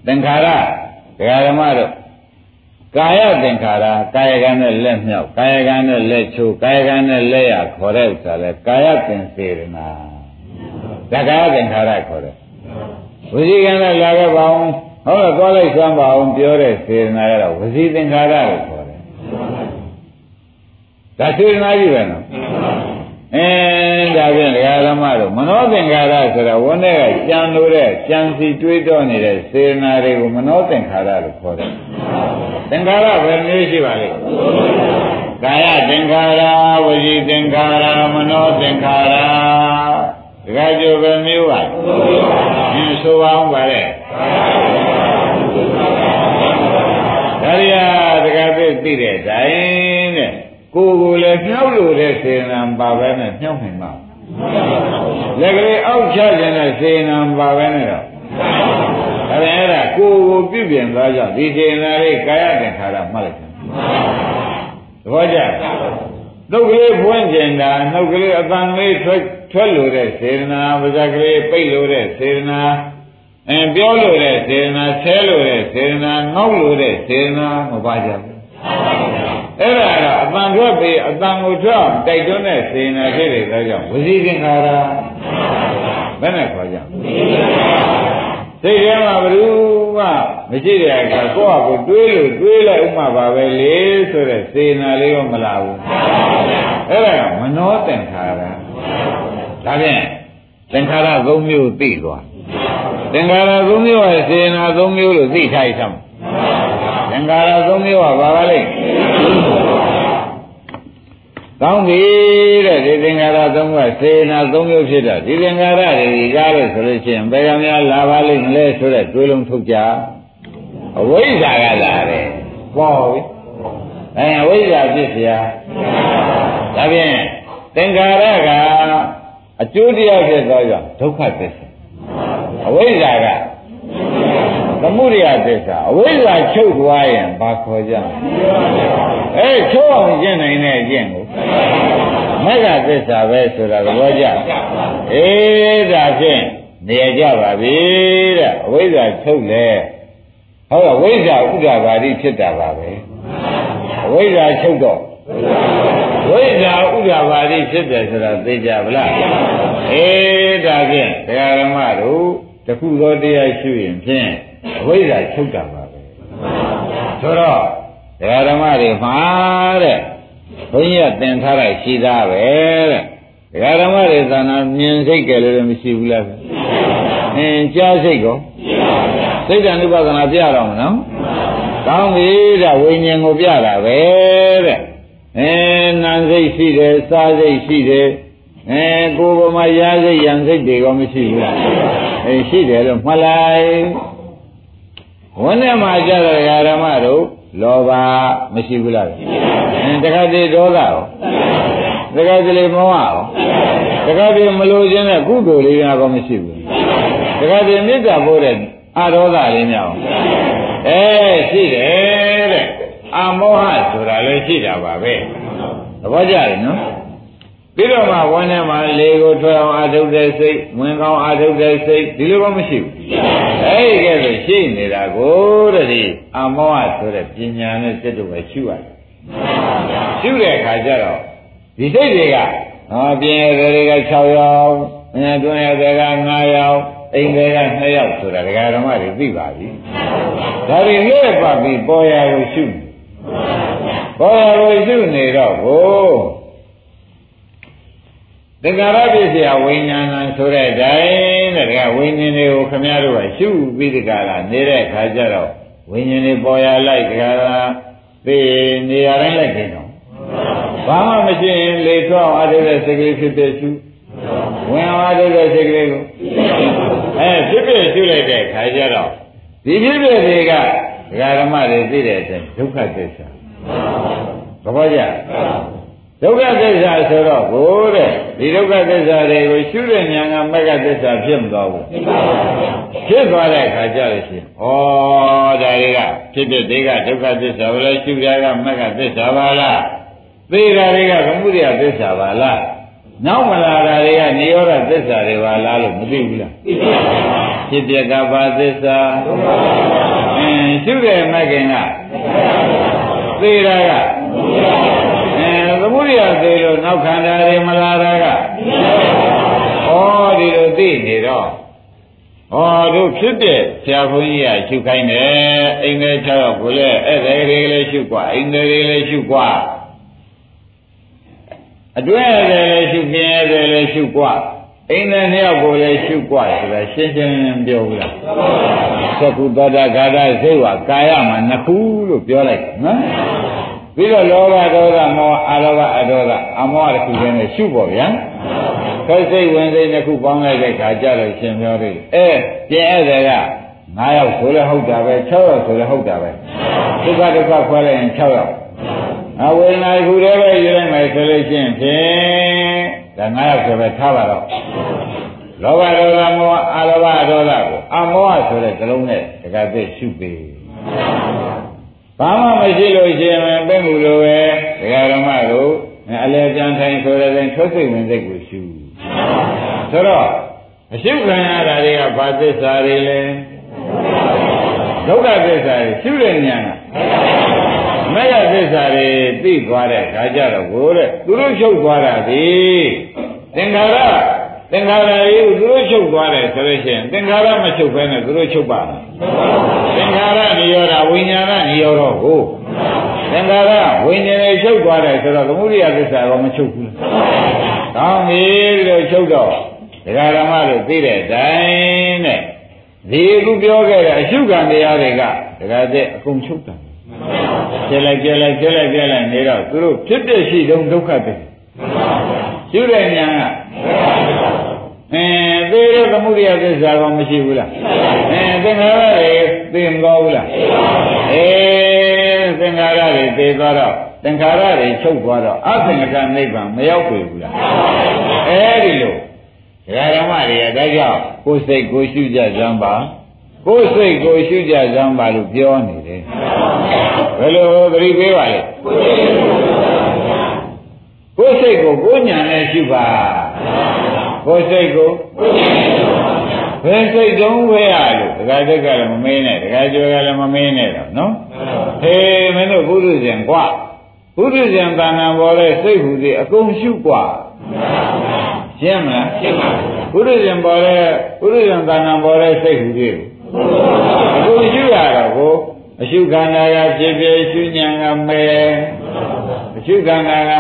သင်္ခါရဒကာရမတို့ကာယသင်္ခါရကာယကံနဲ့လက်မြောက်ကာယကံနဲ့လက်ချိုးကာယကံနဲ့လက်ရခေါ်တဲ့ဥစ္စာလဲကာယသင်္စေရနာဒါကာယသင်္ခါရခေါ်တယ်ဝစီကံနဲ့လာခဲ့ပါအောင် ဟုတ်တော့သွားလိုက်ဆွမ်းပါအောင်ပြောတဲ့စေရနာကတော့ဝစီသင်္ခါရလို့ခေါ်တယ်ဒါစေရနာကြီးပဲနော်အင်းဒါဖြင့်ဒကာဓမ္မတို့မနောသင်္ခါရဆိုတာဝန်းထဲကကြံလို့တဲ့ကြံစီတွေးတောနေတဲ့စေရနာတွေကိုမနောသင်္ခါရလို့ခေါ်တယ်သင်္ခါရဘယ်မျိုးရှိပါလဲကာယသင်္ခါရဝစီသင်္ခါရမနောသင်္ခါရ ဒကာကျိုးဘယ်မျိုးပါလဲဆိုပါအောင်ပါလေဒါရီယာတကယ်သိသိတဲ့တိုင်းတဲ့ကိုယ်ကိုယ်လည်းနှောက်လို့တဲ့စေနာပါပဲနဲ့နှောက်နိုင်ပါလက်ကလေးအောက်ချခြင်းတဲ့စေနာပါပဲနဲ့တော့ဒါပြန်အဲ့ဒါကိုယ်ကိုပြုပြင်သွားကြဒီစေနာလေးကာယသင်္ခါရမှတ်လိုက်တယ်သဘောကျနှုတ်ကလေးဖွင့်ကျင်တာနှုတ်ကလေးအတန်လေးထွက် ထွက်လို့တဲ့စေနာပါဇက်ကလေးပိတ်လို့တဲ့စေနာအဲပြောလို့တဲ့စေနာဆဲလို့တဲ့စေနာငေါက်လို့တဲ့စေနာမပါကြဘူးအဲ့ဒါကအတန်ထွက်ပြီးအတန်ကိုထွက်တိုက်တွန်းတဲ့စေနာဖြစ်တဲ့ဒါကြောင့်ဝစီသင်္ခါရဘယ်နဲ့ခေါ်ကြစိတ်ထဲမှာဘ ᱹ မှမရှိတဲ့အခါကိုယ့်ဟာကိုယ်တွေးလို့တွေးလိုက်ဥမှပါပဲလေဆိုတဲ့စေနာလေးရောမလာဘူးအဲ့ဒါကမနောသင်္ခါရ ဒါဖြင့်သင်္ခါရ၃မျိုးသိသွားသင်္ခါရ၃မျိုးဟာစေနာ၃မျိုးလို့သိထားရသမ်းသင်္ခါရ၃မျိုးဟာဘာပါလဲကောင်းပြီတဲ့ဒီသင်္ခါရသုံးခုစေနာသုံးမျိုးဖြစ်တာဒီသင်္ခါရတွေဒီကားလို့ဆိုလို့ရှိရင်ဘယ်ကများလာပါလိမ့်မလဲဆိုတဲ့တွေးလုံးထုတ်ကြအဝိဇ္ဇာကလာတယ်ပေါ့ပြီအဲအဝိဇ္ဇာဖြစ်เสียဒါဖြင့်သင်္ခါရက အကျိုးတရားဖြစ်သောကြောင့်ဒုက္ခသစ္စာအဝိဇ္ဇာကသမုဒိယသစ္စာအဝိဇ္ဇာချုပ်သွားရင်ဘာခေါ်ကြအဲချုပ်အောင်ကျင့်နိုင်တဲ့အကျင့်ကိုမဂ္ဂသစ္စာပဲဆိုတာသဘောကျအေးဒါဖြင့်နေရကြပါပြီတဲ့အဝိဇ္ဇာချုပ်လေဟုတ်လားဝိဇ္ဇာဥဒ္ဒဘာတိဖြစ်တာပါပဲအဝိဇ္ဇာချုပ်တော့ ဝိဇ္ဇာဥဒ္ဒဘာတိဖြစ်တယ်ဆိုတာသိကြဗလားအေးဒါဖြင့်တရားဓမ္မတို့တခုသောတရားရှိရင်ဖြင့်အဝိဇ္ဇာချုပ်တာပါပဲဆိုတော့တရားဓမ္မတွေမှာတဲ့ဘုန်းကြီးကသင်ထားတာရှိသားပဲတဲ့တရားဓမ္မတွေသာနာမြင်စိတ်ကြလို့လည်းမရှိဘူးလားအင်းကြားစိတ်ကောစိတ်တ ानु ပဒနာပြတော့မနော်ကောင်းပြီတဲ့ဝိညာဉ်ကိုပြတာပဲတဲ့ အဲနာစိတ်ရှိတယ်စားစိတ်ရှိတယ်အဲကိုယ်ပေါ်မှာရာစိတ်ရံစိတ်တွေကောမရှိဘူးလားအဲရှိတယ်လို့မှတ်လိုက်ဝန်းထဲမှာကြတဲ့ဓမ္မတို့လောဘမရှိဘူးလားအဲတခါတည်းဒေါသရောတခါတည်းမောဟရောတခါတည်းမလိုခြင်းတဲ့ကုသိုလ်လေးများကောမရှိဘူးတခါတည်းမေတ္တာပို့တဲ့အဒေါသလေးများရောအဲရှိတယ်တဲ့ အာမောဟဆိုတာလည်းရှိတာပါပဲသဘောကျတယ်နော်ပြီးတော့မှဝန်းထဲမှာလေကိုထွက်အောင်အာထုတ်တဲ့စိတ်ဝင်ကောင်းအာထုတ်တဲ့စိတ်ဒီလိုမှမရှိဘူးအဲ့ဒီကဲဆိုရှိနေတာကိုတည်းအာမောဟဆိုတဲ့ပညာနဲ့စိတ်တို့ပဲရှုရတယ်ရှုတဲ့အခါကျတော့ဒီစိတ်တွေကဟောပြင်းရတဲ့တွေက6ယောက်အဲတွင်းရတဲ့က9ယောက်အိမ်တွေက2ယောက်ဆိုတာဒကာဓမ္မတွေသိပါပြီဒါတွေလက်ပတ်ပြီးပေါ်ရကိုရှုပေါ် ရကိုရှုနေတော့ကိုသင်္ကာရပစ္စယဝိညာဏဆိုတဲ့တိုင်းတဲ့ကဝိညာဉ်တွေကိုခမည်းတော်ကရှုပြီးဒီကလာနေတဲ့ခါကျတော့ဝိညာဉ်တွေပေါ်ရလိုက်ဒီကလာသိနေရာတိုင်းလိုက်ခင်တော့ဘာမှမရှိရင်လေထွက်အောင်အားထုတ်တဲ့စိတ်ကလေးဖြစ်ဖြစ်ရှုဝင်အောင်အားထုတ်တဲ့စိတ်ကလေးကိုအဲဖြစ်ဖြစ်ရှုလိုက်တဲ့ခါကျတော့ဒီဖြစ်ဖြစ်တွေက ဒကာဓမ္မတွေသိတဲ့အချိန်ဒုက္ခသစ္စာသဘောကျဒဒုက္ခသစ္စာဆိုတော့ဘိုးတဲ့ဒီဒုက္ခသစ္စာတွေကိုရှုတဲ့ဉာဏ်ကမဂ္ဂသစ္စာဖြစ်မသွားဘူးဖြစ်သွားတဲ့အခါကျလို့ရှိရင်ဩဒါတွေကဖြစ်ဖြစ်တွေကဒုက္ခသစ္စာဘယ်လိုရှုကြကမဂ္ဂသစ္စာပါလားသေတာတွေကသမုဒယသစ္စာပါလား နောက်မလာတာတွေကနေရောဓသစ္စာတွေပါလားလို့မသိဘူးလားသိပါပါဖြစ်ပြကဘာသစ္စာအင်းရှုတဲ့မဂ္ဂင်ကသေတာကအဲသမုဒယသေလို့နောက်ခန္ဓာတွေမလာတာကဩဒီလိုသိနေတော့ဩတို့ဖြစ်တဲ့ဆရာဘုန်းကြီးကရှုခိုင်းတယ်အိမ်ထဲ၆ယောက်ကိုလည်းအဲ့ဒါတွေလည်းရှုกว่าအိမ်တွေလည်းရှုกว่า အတွဲရတယ်လည်းရှုပြင်းရတယ်လည်းရှုกว่าအိမ်နဲ့နှစ်ယောက်ကိုလည်းရှုกว่าဆိုတာရှင်းရှင်းပြောဘူးလားသကုတ္တဂါဒစိတ်ဝကာယမှာနှစ်ခုလို့ပြောလိုက်နော်ပြီးတော့လောဘဒေါသမောဟအာလောဘအဒေါသအမောဟတစ်ခုချင်းနဲ့ရှုပေါ့ဗျာခိုက်စိတ်ဝင်စိတ်တစ်ခုပေါင်းလိုက်တဲ့ခါကြလို့ရှင်ပြောတယ်အဲကျင်ဧည့်တွေက9ယောက်ဆိုလည်းဟုတ်တာပဲ6ယောက်ဆိုလည်းဟုတ်တာပဲဒုက္ခဒုက္ခခွဲလိုက်ရင်6ယောက် အဝေဒနာတစ်ခုတည်းပဲယူလိုက်မယ်ဆိုလို့ရှိရင်ဖြင့်ဒါ9ယောက်ဆိုပဲထားပါတော့လောဘဒေါသမောဟအာလောဘဒေါသကိုအမောဟဆိုတဲ့ကလုံးနဲ့တကသိရှုပေးဘာမှမရှိလို့ရှိရင်ပဲမှုလိုပဲဒကာဓမ္မတို့အလဲပြန်ထိုင်ဆိုတဲ့တိုင်းထွက်စိတ်ဝင်စိတ်ကိုရှုဆိုတော့အရှုခံရတာတွေကဘာသစ္စာတွေလဲဒုက္ခသစ္စာတွေရှုတဲ့ဉာဏ်က မဂ္ဂသစ္စာတွေသိသွားတဲ့ခါကျတော့ကိုတဲ့သူတို့ချုပ်သွားတာဒီသင်္ခါရသင်္ခါရကြီးသူတို့ချုပ်သွားတယ်ဆိုလို့ရှိရင်သင်္ခါရမချုပ်ဘဲနဲ့သူတို့ချုပ်ပါမယ်သင်္ခါရနိရောဓဝိညာဏနိရောဓကိုသင်္ခါရဝိညာဉ်နဲ့ချုပ်သွားတယ်ဆိုတော့သမုဒိယသစ္စာကမချုပ်ဘူး။ကောင်းပြီလို့ချုပ်တော့ဒကာဓမ္မတို့သိတဲ့အတိုင်းနဲ့ဒီအခုပြောခဲ့တဲ့အရှုခံတရားတွေကဒကာတဲ့အကုန်ချုပ်တာ။ ကျက်လိုက်ကျက်လိုက်ကျက်လိုက်ကျက်လိုက်နေတော့သူတို့ဖြစ်တဲ့ရှိတုံးဒုက္ခတွေရှုတဲ့ဉာဏ်ကအဲသေရသမုဒိယသစ္စာကောမရှိဘူးလားအဲသင်္ခါရတွေသိမကောဘူးလားအေးသင်္ခါရတွေသိသွားတော့သင်္ခါရတွေချုပ်သွားတော့အသင်္ကနိဗ္ဗာန်မရောက်ပြီဘူးလားအဲဒီလိုဓမ္မတွေကဒါကြောင့်ကိုယ်စိတ်ကိုရှုကြကြမ်းပါ ကိုယ်စိတ်ကိုရှုကြကြောင်းပါလို့ပြောနေတယ်ဘယ်လိုသတိပေးပါလဲကိုယ်စိတ်ကိုကိုညာနဲ့ရှုပါကိုယ်စိတ်ကိုဘယ်စိတ်ဆုံးဝဲရလို့ဒကာဒက်ကလည်းမမင်းနဲ့ဒကာကျော်ကလည်းမမင်းနဲ့တော့နော်ဟေးမင်းတို့ဘုရုဇဉ်ကွာဘုရုဇဉ်တဏ္ဍာဘောလဲစိတ်ဟူသည်အကုန်ရှုကွာရှင်းမလားရှင်းပါဘုရုဇဉ်ဘောလဲဘုရုဇဉ်တဏ္ဍာဘောလဲစိတ်ဟူသည် ကုန်ရှုရတော့ကိုအရှုခန္ဓာကဖြစ်ဖြစ်ရှုဉဏ်ကမဲအရှုခန္ဓာက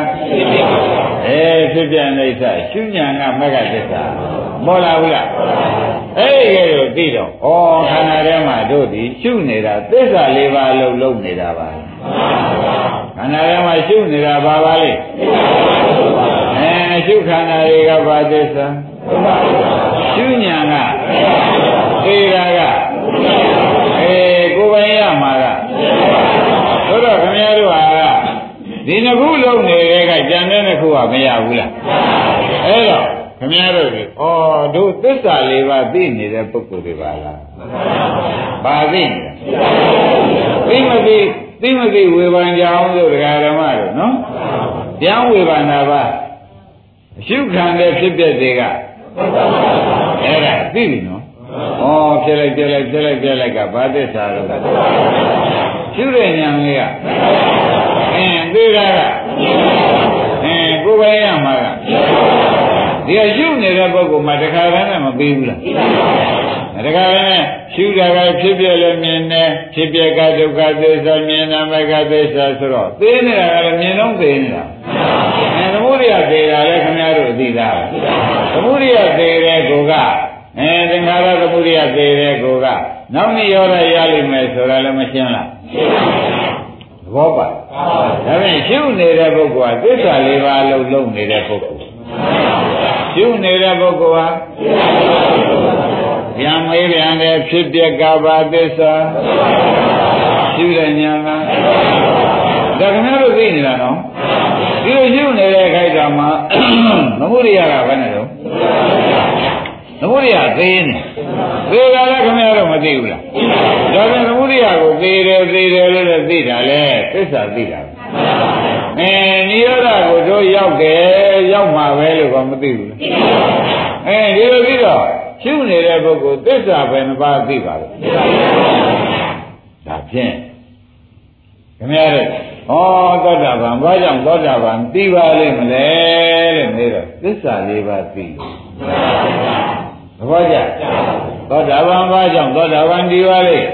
အဲဖြစ်ပြအိဋ္ဌရှုဉဏ်ကမဂ္ဂသစ္စာမောလာဘူးလားအဲ့ဒီကဲတော့သိတော့ဩခန္ဓာထဲမှာတို့ဒီရှုနေတာသစ္စာလေးပါးလုံးလုံးနေတာပါခန္ဓာထဲမှာရှုနေတာဘာပါလဲအဲရှုခန္ဓာတွေကဘာသစ္စာရှုဉဏ်ကသေတာကအေး ကိုယ်ပိုင်ရမှာကဆိုတော့ခင်ဗျားတို့ဟာဒီနှစ်ခုလုံးနေတဲ့ကကြံတဲ့နှစ်ခုကမရဘူးလားအဲ့တော့ခင်ဗျားတို့ဒီဩတို့သစ္စာလေးပါးသိနေတဲ့ပုဂ္ဂိုလ်တွေပါလားပါသိသိမသိသိမသိဝေဘာကြအောင်လို့ဒကာဓမ္မတို့နော်ပြန်ဝေဘာနာပါအရှုခံတဲ့ဖြစ်ပျက်တွေကအဲ့ဒါသိပြီနော် ဩဖြစ်လိုက်ပြလိုက်ပြလိုက်ပြလိုက်ကဘာသစ္စာတော့ရှုတဲ့ဉာဏ်လေးကအင်းသိတာကအင်းကိုယ်ပဲရမှာကဒီကရှုနေတဲ့ပုဂ္ဂိုလ်မှာတခါတည်းနဲ့မပြီးဘူးလားတခါတည်းနဲ့ရှုတာကဖြစ်ပြလည်းမြင်တယ်ဖြစ်ပြကဒုက္ခသစ္စာမြင်တာမကသစ္စာဆိုတော့သိနေတာကလည်းမြင်တော့သိနေတာအဲသမုဒိယသေတာလည်းခင်ဗျားတို့သိတာသမုဒိယသေတဲ့ကိုက အဲသင်္ခါရသမုဒိယသေတဲ့ကိုကနောက်နေ့ရောရရလိမ့်မယ်ဆိုတာလည်းမရှင်းလားရှင်းပါဘူးသဘောပါဒါဖြင့်ရှုနေတဲ့ပုဂ္ဂိုလ်ကသစ္စာလေးပါးလုံးလုံးနေတဲ့ပုဂ္ဂိုလ်ရှုနေတဲ့ပုဂ္ဂိုလ်ဟာပြန်မေးပြန်တဲ့ဖြစ်ပျက်ကဘာသစ္စာရှုတဲ့ညာကဒါခင်ဗျားတို့သိနေတာနော်ဒီလိုရှုနေတဲ့ခိုက်တာမှာသမုဒိယကဘယ်နဲ့တော့ သမုဒိယသေးနေသေးတာလည်းခင်ဗျားတို့မသိဘူးလားဒါပြန်သမုဒိယကိုသေးတယ်သေးတယ်လို့လည်းသိတာလေသစ္စာသိတာအဲနိရောဓကိုတို့ရောက်တယ်ရောက်မှာပဲလို့ကမသိဘူးလားအဲဒီလိုပြီးတော့ရှုနေတဲ့ပုဂ္ဂိုလ်သစ္စာပဲနှပါသိပါလို့ဒါဖြင့်ခင်ဗျားတို့ဩသောတာပန်ဘာကြောင့်သောတာပန်သိပါလိမ့်မလဲတဲ့နေတော့သစ္စာလေးပါးသိ သဘောကျသောတာပန်ဘာကြောင့်သောတာပန်သိပါလိမ့်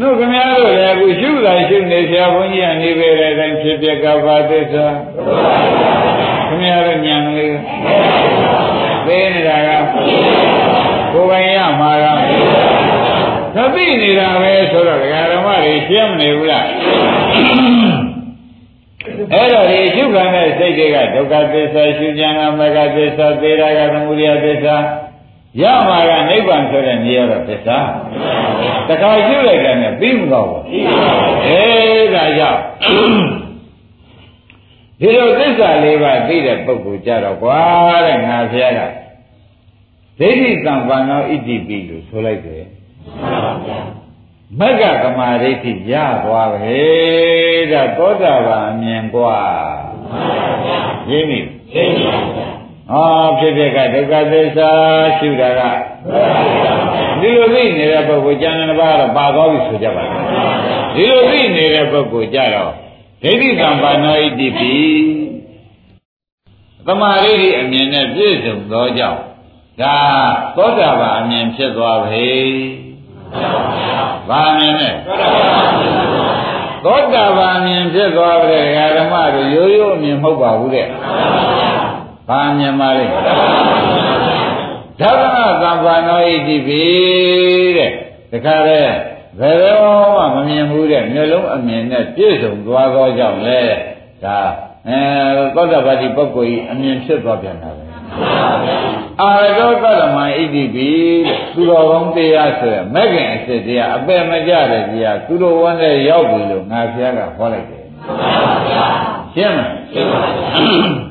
တို့ခင်ဗျားတို့လည်းအခုရှုတာရှုနေဆရာဘုန်းကြီးကနေပေတဲ့အတိုင်းဖြစ်ပြကဘာသစ္စာခင်ဗျားတို့ညံလေးသိနေတာကကိုယ်ပိုင်ရမှာကသတိနေတာပဲဆိုတော့ဒကာဓမ္မတွေရှင်းမနေဘူးလား အဲ့တော့ဒီရှုခံတဲ့စိတ်တွေကဒုက္ခသစ္စာရှုကြံကမဂ္ဂသစ္စာသေရာကသမုဒယသစ္စာရမှာကနိဗ္ဗာန်ဆိုတဲ့နေရာတော့သစ္စာတခါရှုလိုက်တယ်နဲ့ပြီးမတော့ဘူးအေးဒါကြောင့်ဒီလိုသစ္စာလေးပါးသိတဲ့ပုဂ္ဂိုလ်ကြတော့ကွာတဲ့ငါဖျားကဒိဋ္ဌိတံပန္နောဣတိပိလို့ဆိုလိုက်တယ် မက္ကကမာဒိဋ္ဌိရသွားပဲဒါသောတာပန်အမြင်กว่าရင်းပြီရင်းပြီဟောဖြစ်ဖြစ်ကဒုက္ခသစ္စာရှုတာကဒီလိုသိနေတဲ့ပုဂ္ဂိုလ်ကျန်တဲ့ဘာတော့ပါသွားပြီဆိုကြပါလားဒီလိုသိနေတဲ့ပုဂ္ဂိုလ်ကြတော့ဒိဋ္ဌိကံပါဏိတိပိသမာဓိအမြင်နဲ့ပြည့်စုံသောကြောင့်ဒါသောတာပန်အမြင်ဖြစ်သွားပြီ ဘာမြင်နဲ့သောတာပန်မြင်ဖြစ်သွားပြီဓမ္မတို့ရိုးရိုးအမြင်မဟုတ်ပါဘူးတဲ့ဘာမြင်ပါလိမ့်ဓမ္မသံဃာနောဣတိပိတဲ့တခါလဲဘယ်တော့မှမမြင်ဘူးတဲ့မျိုးလုံးအမြင်နဲ့ပြည့်စုံသွားသောကြောင့်လေဒါအဲသောတာပတိပုဂ္ဂိုလ်ကြီးအမြင်ဖြစ်သွားပြန်တာပဲ အာရောကလမဣတိပိသူတော်ကောင်းတရားဆိုရမဂ္ဂင်အစစ်တရားအပယ်မကြတဲ့တရားသူတော်ဝန်းနဲ့ရောက်ပြီလို့ငါဖျားကဟောလိုက်တယ်ရှင်းမလားရှင်းပါပြီ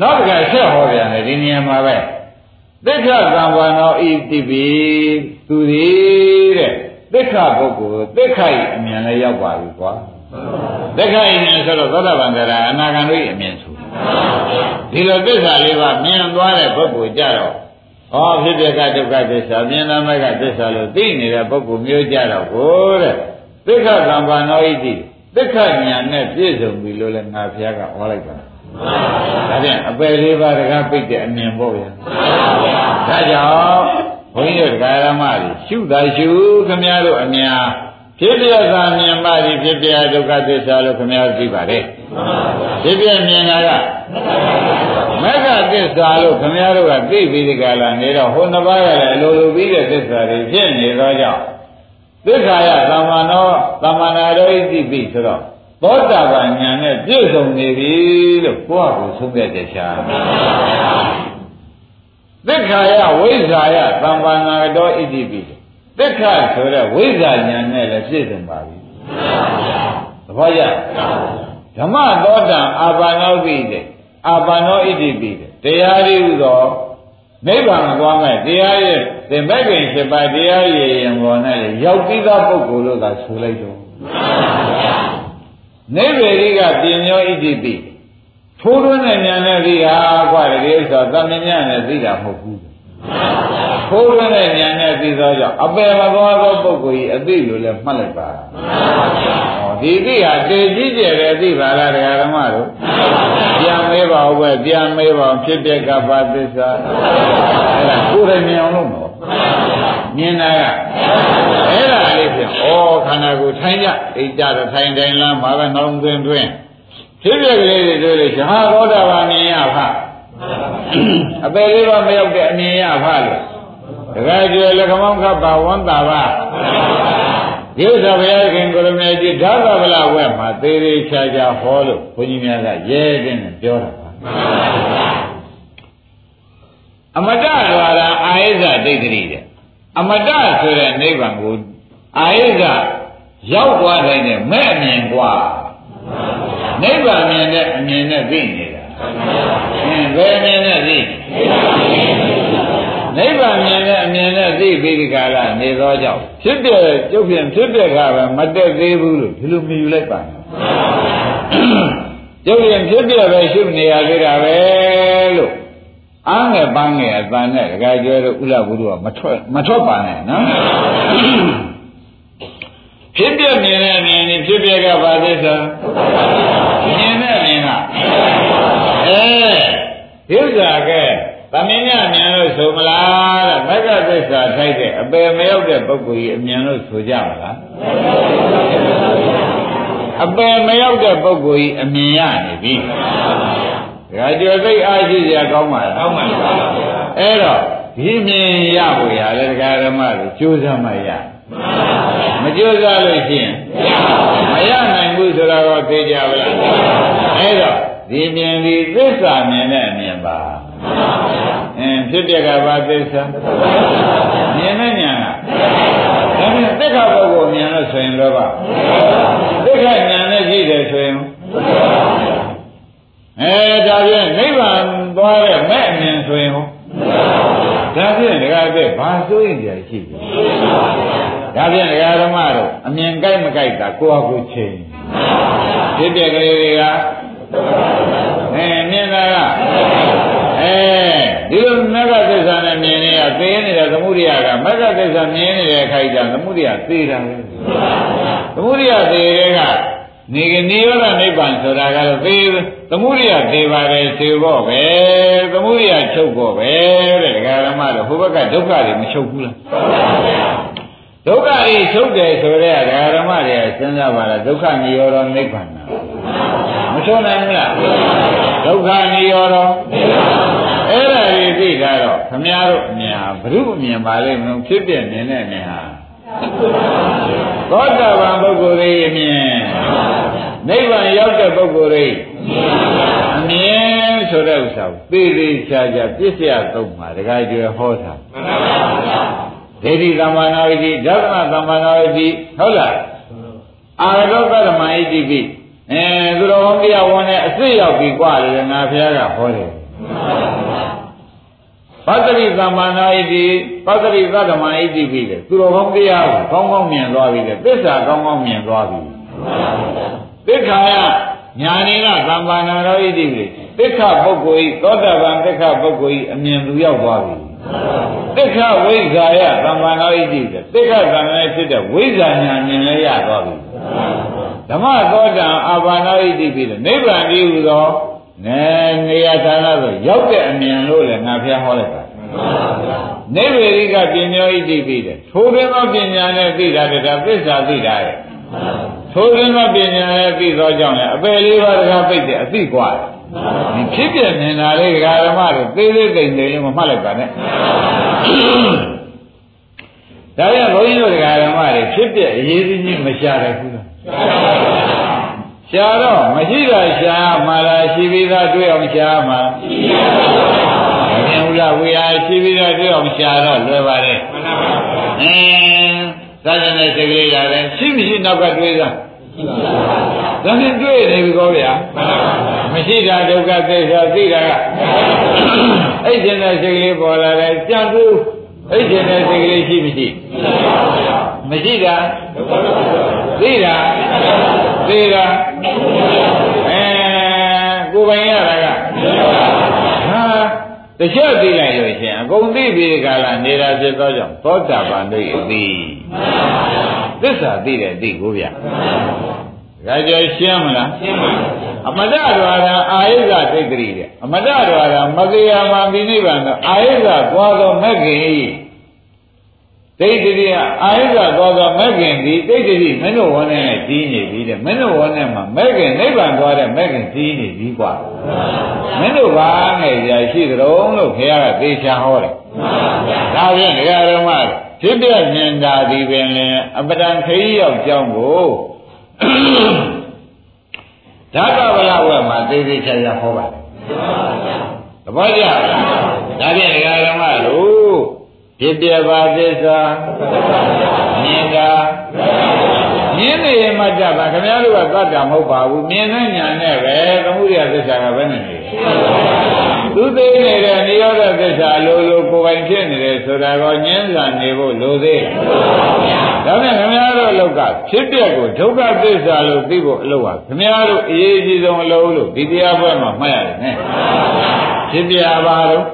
နောက်တစ်ခါဆက်ဟောပြန်တယ်ဒီနေရာမှာပဲသိက္ခာကံဘာနောဣတိပိသူသည်တဲ့သိက္ခာပုဂ္ဂိုလ်သိက္ခာဤအမြင်လည်းရောက်ပါပြီကွာသိက္ခာဤအမြင်ဆိုတော့သောတာပန်တရားအနာဂံတို့ဤအမြင်ဆို ဒီလိုသစ္စာလေးပါမြင်သွားတဲ့ပုဂ္ဂိုလ်ကြတော့ဟောဖြစ်ပြကဒုက္ခသစ္စာမြင်နာမကသစ္စာလို့သိနေတဲ့ပုဂ္ဂိုလ်မျိုးကြတော့ကိုတဲ့သိက္ခာကံဘာနောဣတိသိက္ခာညာနဲ့ပြည့်စုံပြီလို့လည်းငါဖျားကဟောလိုက်ပါဒါဖြင့်အပယ်လေးပါးတကားပိတ်တဲ့အမြင်ပေါ့ဗျာဒါကြောင့်ဘုန်းကြီးတို့ဒကာရမတွေရှုတာရှုခမည်းတော်အများဖြစ်ပြသာမြင်ပါသည်ဖြစ်ပြဒုက္ခသစ္စာလို့ခမည်းတော်သိပါတယ် ဖြစ်ပြမြင်တာကမက္ခသစ္စာလို့ခမည်းတော်ကသိပြီးဒီကလာနေတော့ဟိုနှစ်ပါးကလည်းအလိုလိုပြီးတဲ့သစ္စာတွေဖြစ်နေသောကြောင့်သစ္စာယသမ္မာနောသမ္မာနာရောဣတိပိဆိုတော့သောတာပန်ညာနဲ့ပြည့်စုံနေပြီလို့ကိုယ့်အကိုဆုံးဖြတ်ချက်ရှာသစ္ခာယဝိဇ္ဇာယသံပါဏာတောဣတိပိသစ္ခာဆိုတဲ့ဝိဇ္ဇာညာနဲ့လည်းပြည့်စုံပါပြီသဘောကျ ဓမ္မသောတံအာပါနောပိတဲ့အာပါနောဣတိပိတဲ့တရားရည်ဥသောနိဗ္ဗာန်သွားမဲ့တရားရဲ့သင်္ဘက်ခင်7ပါးတရားရည်ရင်ပေါ်နဲ့ရောက်ပြီးသားပုဂ္ဂိုလ်လို့သာဆိုလိုက်တော့နိဗ္ဗေရိကပြင်းရောဣတိပိထိုးသွင်းတဲ့ဉာဏ်နဲ့သိဟာကွာဒီဥစ္စာသမဉာဏ်နဲ့သိတာမဟုတ်ဘူးထိုးသွင်းတဲ့ဉာဏ်နဲ့သိသောကြောင့်အပယ်မသွားသောပုဂ္ဂိုလ်ကြီးအသိလို့လည်းမှတ်လိုက်ပါဟော ဒီသိဟာတည်ကြည့်ကြတယ်သိပါလားတရားဓမ္မတို့ပြန်မေးပါဦးပဲပြန်မေးပါဖြစ်ပြကပါသစ္စာအဲ့ဒါကိုယ်တိုင်မြင်အောင်လုပ်တော့မြင်တာကအဲ့ဒါလေးဖြင့်ဩခန္ဓာကိုယ်ထိုင်ကြအိတ်ကြတော့ထိုင်တိုင်လားမှာပဲနှောင်းသွင်းသွင်းဖြစ်ပြကလေးတွေတွေ့လို့ရှာသောတာပန်မြင်ရဖအပေလေးပါမရောက်တဲ့အမြင်ရဖလို့တခါကျွယ်လကမောင်းခပ်ပါဝန္တာပါ ဒီဥစ္စာဘုရားခင်ကိုရမေကြီးဓာသဗလဝဲမှာသေးသေးချာချာဟောလို့ဘုန်းကြီးများကရဲတဲ့နဲ့ပြောတာပါအမတရွာတာအာယိဇဒိဋ္ဌိတဲ့အမတဆိုတဲ့နိဗ္ဗာန်ကိုအာယိဇရောက်သွားနိုင်တဲ့မဲ့အမြင်กว่า နိဗ္ဗာန်မြင်တဲ့အမြင်နဲ့သိနေတာအင်းဘယ်အမြင်နဲ့သိနိ ဗ္ဗာန်မြင်တဲ့အမြင်နဲ့သိပြီးဒီကလာနေသောကြောင့်ဖြစ်တဲ့ကျုပ်ဖြင့်ဖြစ်တဲ့ကပဲမတက်သေးဘူးလို့ဒီလိုမြည်ယူလိုက်ပါနဲ့ကျုပ်ရင်ဖြစ်တဲ့ပဲရှုနေရသေးတာပဲလို့အားငယ်ပန်းငယ်အတန်နဲ့ဒကာကျွဲတို့ဥလဘုရုကမထွက်မထွက်ပါနဲ့နော်ဖြစ်ပြမြင်တဲ့မြင်နေဖြစ်ပြကဘာသစ္စာမြင်တဲ့မြင်ကအဲဥစ္စာကဲ သမင်းညမြင်လို့ဆိုမလားတဲ့မက္ကသစ္စာထိုက်တဲ့အပယ်မရောက်တဲ့ပုဂ္ဂိုလ်ကြီးအမြင်လို့ဆိုကြပါလားအပယ်မရောက်တဲ့ပုဂ္ဂိုလ်ကြီးအမြင်ရနေပြီဒါကြောသိအားရှိစရာကောင်းပါလားကောင်းပါပါအဲ့တော့ဒီမြင်ရဖို့ရလေတရားဓမ္မတွေကြိုးစားမှရမကြိုးစားလို့ရှိရင်မရနိုင်ဘူးဆိုတော့သိကြပါလားအဲ့တော့ဒီမြင်ဒီသစ္စာမြင်တဲ့အမြင်ပါ အင်းဖြစ်ပြကဘာသစ္စာမြင်တဲ့ညာကဒါဖြင့်သက္ခပုဂ္ဂိုလ်မြင်လို့ဆိုရင်လောဘသက္ခညာနဲ့ကြည့်တယ်ဆိုရင်အဲဒါဖြင့်နိဗ္ဗာန်သွားတဲ့မဲ့အမြင်ဆိုရင်ဟောဒါဖြင့်ဒကာတဲ့ဘာစိုးရင်ကြာရှိတယ်ဒါဖြင့်ဒကာဓမ္မတို့အမြင်ကြိုက်မကြိုက်တာကိုယ့်အကူချင်းဖြစ်ပြကလေးတွေကအဲမြင်တာက အဲဒီလိုမဂ္ဂသစ္စာနဲ့မြင်နေရသိနေတဲ့သမှုရိယကမဂ္ဂသစ္စာမြင်နေတဲ့ခိုက်တာသမှုရိယသိတာလေသမှုရိယသိတဲ့ကနေကနေရောဓနိဗ္ဗာန်ဆိုတာကတော့သေသမှုရိယသေပါတယ်သေဖို့ပဲသမှုရိယချုပ်ဖို့ပဲတဲ့ဒကာရမတို့ဟိုဘက်ကဒုက္ခတွေမချုပ်ဘူးလားဒုက္ခတွေချုပ်တယ်ဆိုတဲ့ဒကာရမတွေစဉ်းစားပါလားဒုက္ခនិရောဓနိဗ္ဗာန် မချုပ်နိုင်ဘူးလားဒုက္ခនិရောဓအဲ့ဒါတွေသိတာတော့ခမည်းတော်အမြင်ဟာဘုရုအမြင်ပါလိမ့်မလို့ဖြစ်ပြနေတဲ့အမြင်ဟာသောတာပန်ပုဂ္ဂိုလ်ရဲ့အမြင်နိဗ္ဗာန်ရောက်တဲ့ပုဂ္ဂိုလ်တွေအမြင်ဆိုတဲ့ဥစ္စာကိုသေသေးချာချာပြည့်စရာသုံးပါတခါကျွယ်ဟောတာမှန်ပါပါဒိဋ္ဌိသမ္မာနာဝိတိဓမ္မသမ္မာနာဝိတိဟုတ်လားအာရောကဓမ္မဣတိပိ အဲသူတော်ကောင်းတရားဝန်နဲ့အစ်စ်ရောက်ပြီกว่าလေငါဖះကဟောတယ်ပတ္တိသမ္မာနာဣတိပတ္တိသတ္တမဣတိပြီလေသူတော်ကောင်းတရားကိုကောင်းကောင်းမြင်သွားပြီလေသစ္စာကောင်းကောင်းမြင်သွားပြီသစ္ခာယညာနေကသမ္မာနာရောဣတိပြီသစ္ခပုဂ္ဂိုလ်ဤသောတာပန်သစ္ခပုဂ္ဂိုလ်ဤအမြင်သူရောက်သွားပြီသစ္ခဝိဇ္ဇာယသမ္မာနာဣတိပြီသစ္ခသံဃာဖြစ်တဲ့ဝိဇ္ဇာညာမြင်လည်းရသွားပြီ ဓမ္မသောတံအာဘာနာဣတိပြီနိဗ္ဗာန်တည်းဟူသောနဲနေရာဌာနဆိုရောက်တဲ့အမြင်လို့လည်းငါဖျားဟောလိုက်ပါနေဝေရိကပညာဣတိပြီတဲ့ထိုတွင်သောပညာနဲ့သိတာတည်းဒါသစ္စာသိတာရဲ့ထိုတွင်သောပညာနဲ့သိသောကြောင့်လည်းအပယ်လေးပါးတကားပိတ်တဲ့အသိกว่าဒီဖြစ်ပြနေတာလေးဓမ္မတွေသေးသေးသိမ့်သိမ့်လေးမမှတ်လိုက်ပါနဲ့ ဒါပြန်ဘုန်းကြီးတို့ဓမ္မတွေဖြစ်ပြအရေးကြီးကြီးမရှာတယ်ဘူးလားရှာတော့မရှိတာရှာမှလားရှိပြီးသားတွေ့အောင်ရှာမှာရှိပါဘူး။မြင်ဦးလားဝေဟာရှိပြီးသားတွေ့အောင်ရှာတော့လွယ်ပါတယ်။မှန်ပါပါ။အင်းသာသနာ့စိတ်ကလေးရတယ်ရှိမရှိနောက်ကတွေးစားရှိပါဘူး။ဒါနဲ့တွေ့နေပြီကောဗျာ။မှန်ပါပါ။မရှိတာဒုက္ခသစ္စာသိတာကအဲ့ဒီတဲ့စိတ်ကလေးပေါ်လာတယ်ကြံသူ အဲ့ဒီတဲ့စိတ်ကလေးရှိမရှိမရှိတာသိတာသိတာအဲကိုယ်ပိုင်ရတာကဟာတခြားသိလိုက်လို့ရှင်အကုန်သိပြီးကြလားနေတာဖြစ်သောကြောင့်သောတာပန်တို့အသိသစ္စာသိတယ်သိကိုဗျာ ဒါကြောင့်ရှင်းမလားရှင်းပါအမတ္တဒွါရအာယုဇသိတ္တိတဲ့အမတ္တဒွါရမကေယမမိနိဗ္ဗာန်တော့အာယုဇသွားသောမဂ္ဂင်ဒိဋ္ဌိကအာယုဇသွားသောမဂ္ဂင်ဒီဒိဋ္ဌိမင်းတို့ဝန်းနဲ့ကြီးနေပြီတဲ့မင်းတို့ဝန်းနဲ့မှာမဂ္ဂင်နိဗ္ဗာန်သွားတဲ့မဂ္ဂင်ကြီးနေပြီกว่าမင်းတို့ဘာငယ်ရာရှိကြုံလို့ခင်ဗျားကသေချာဟောတယ်ဒါဖြင့်ဒကာရမဖြစ်ပြမြင်တာဒီပင်လင်အပဒံခရီးရောက်ကြောင်းကို ဓာတဗလဝက်မှာသေသေးချာချာဟောပါတယ်သဘောကျလားဒါဖြင့်ဒကာရမတို့ဖြစ်ပြပါသစ္စာမြင်တာမြမြင်နေရင်မှကြပါခင်ဗျားတို့ကသတ္တမဟုတ်ပါဘူးမြင်တဲ့ညာနဲ့ပဲသမှုရိယသစ္စာကဘယ်နဲ့နေ သူသိနေတဲ့နိရောဓသစ္စာလိုလိုကိုယ်ပိုင်ဖြစ်နေတယ်ဆိုတာကိုညင်းစာနေဖို့လိုသေးဒါနဲ့ခင်ဗျားတို့အလောက်ကဖြစ်တဲ့ကိုဒုက္ခသစ္စာလို့သိဖို့အလုပ်ပါခင်ဗျားတို့အရေးကြီးဆုံးအလုပ်လို့ဒီတရားပွဲမှာမှတ်ရတယ်နဲ့ဖြစ်ပြပါတော့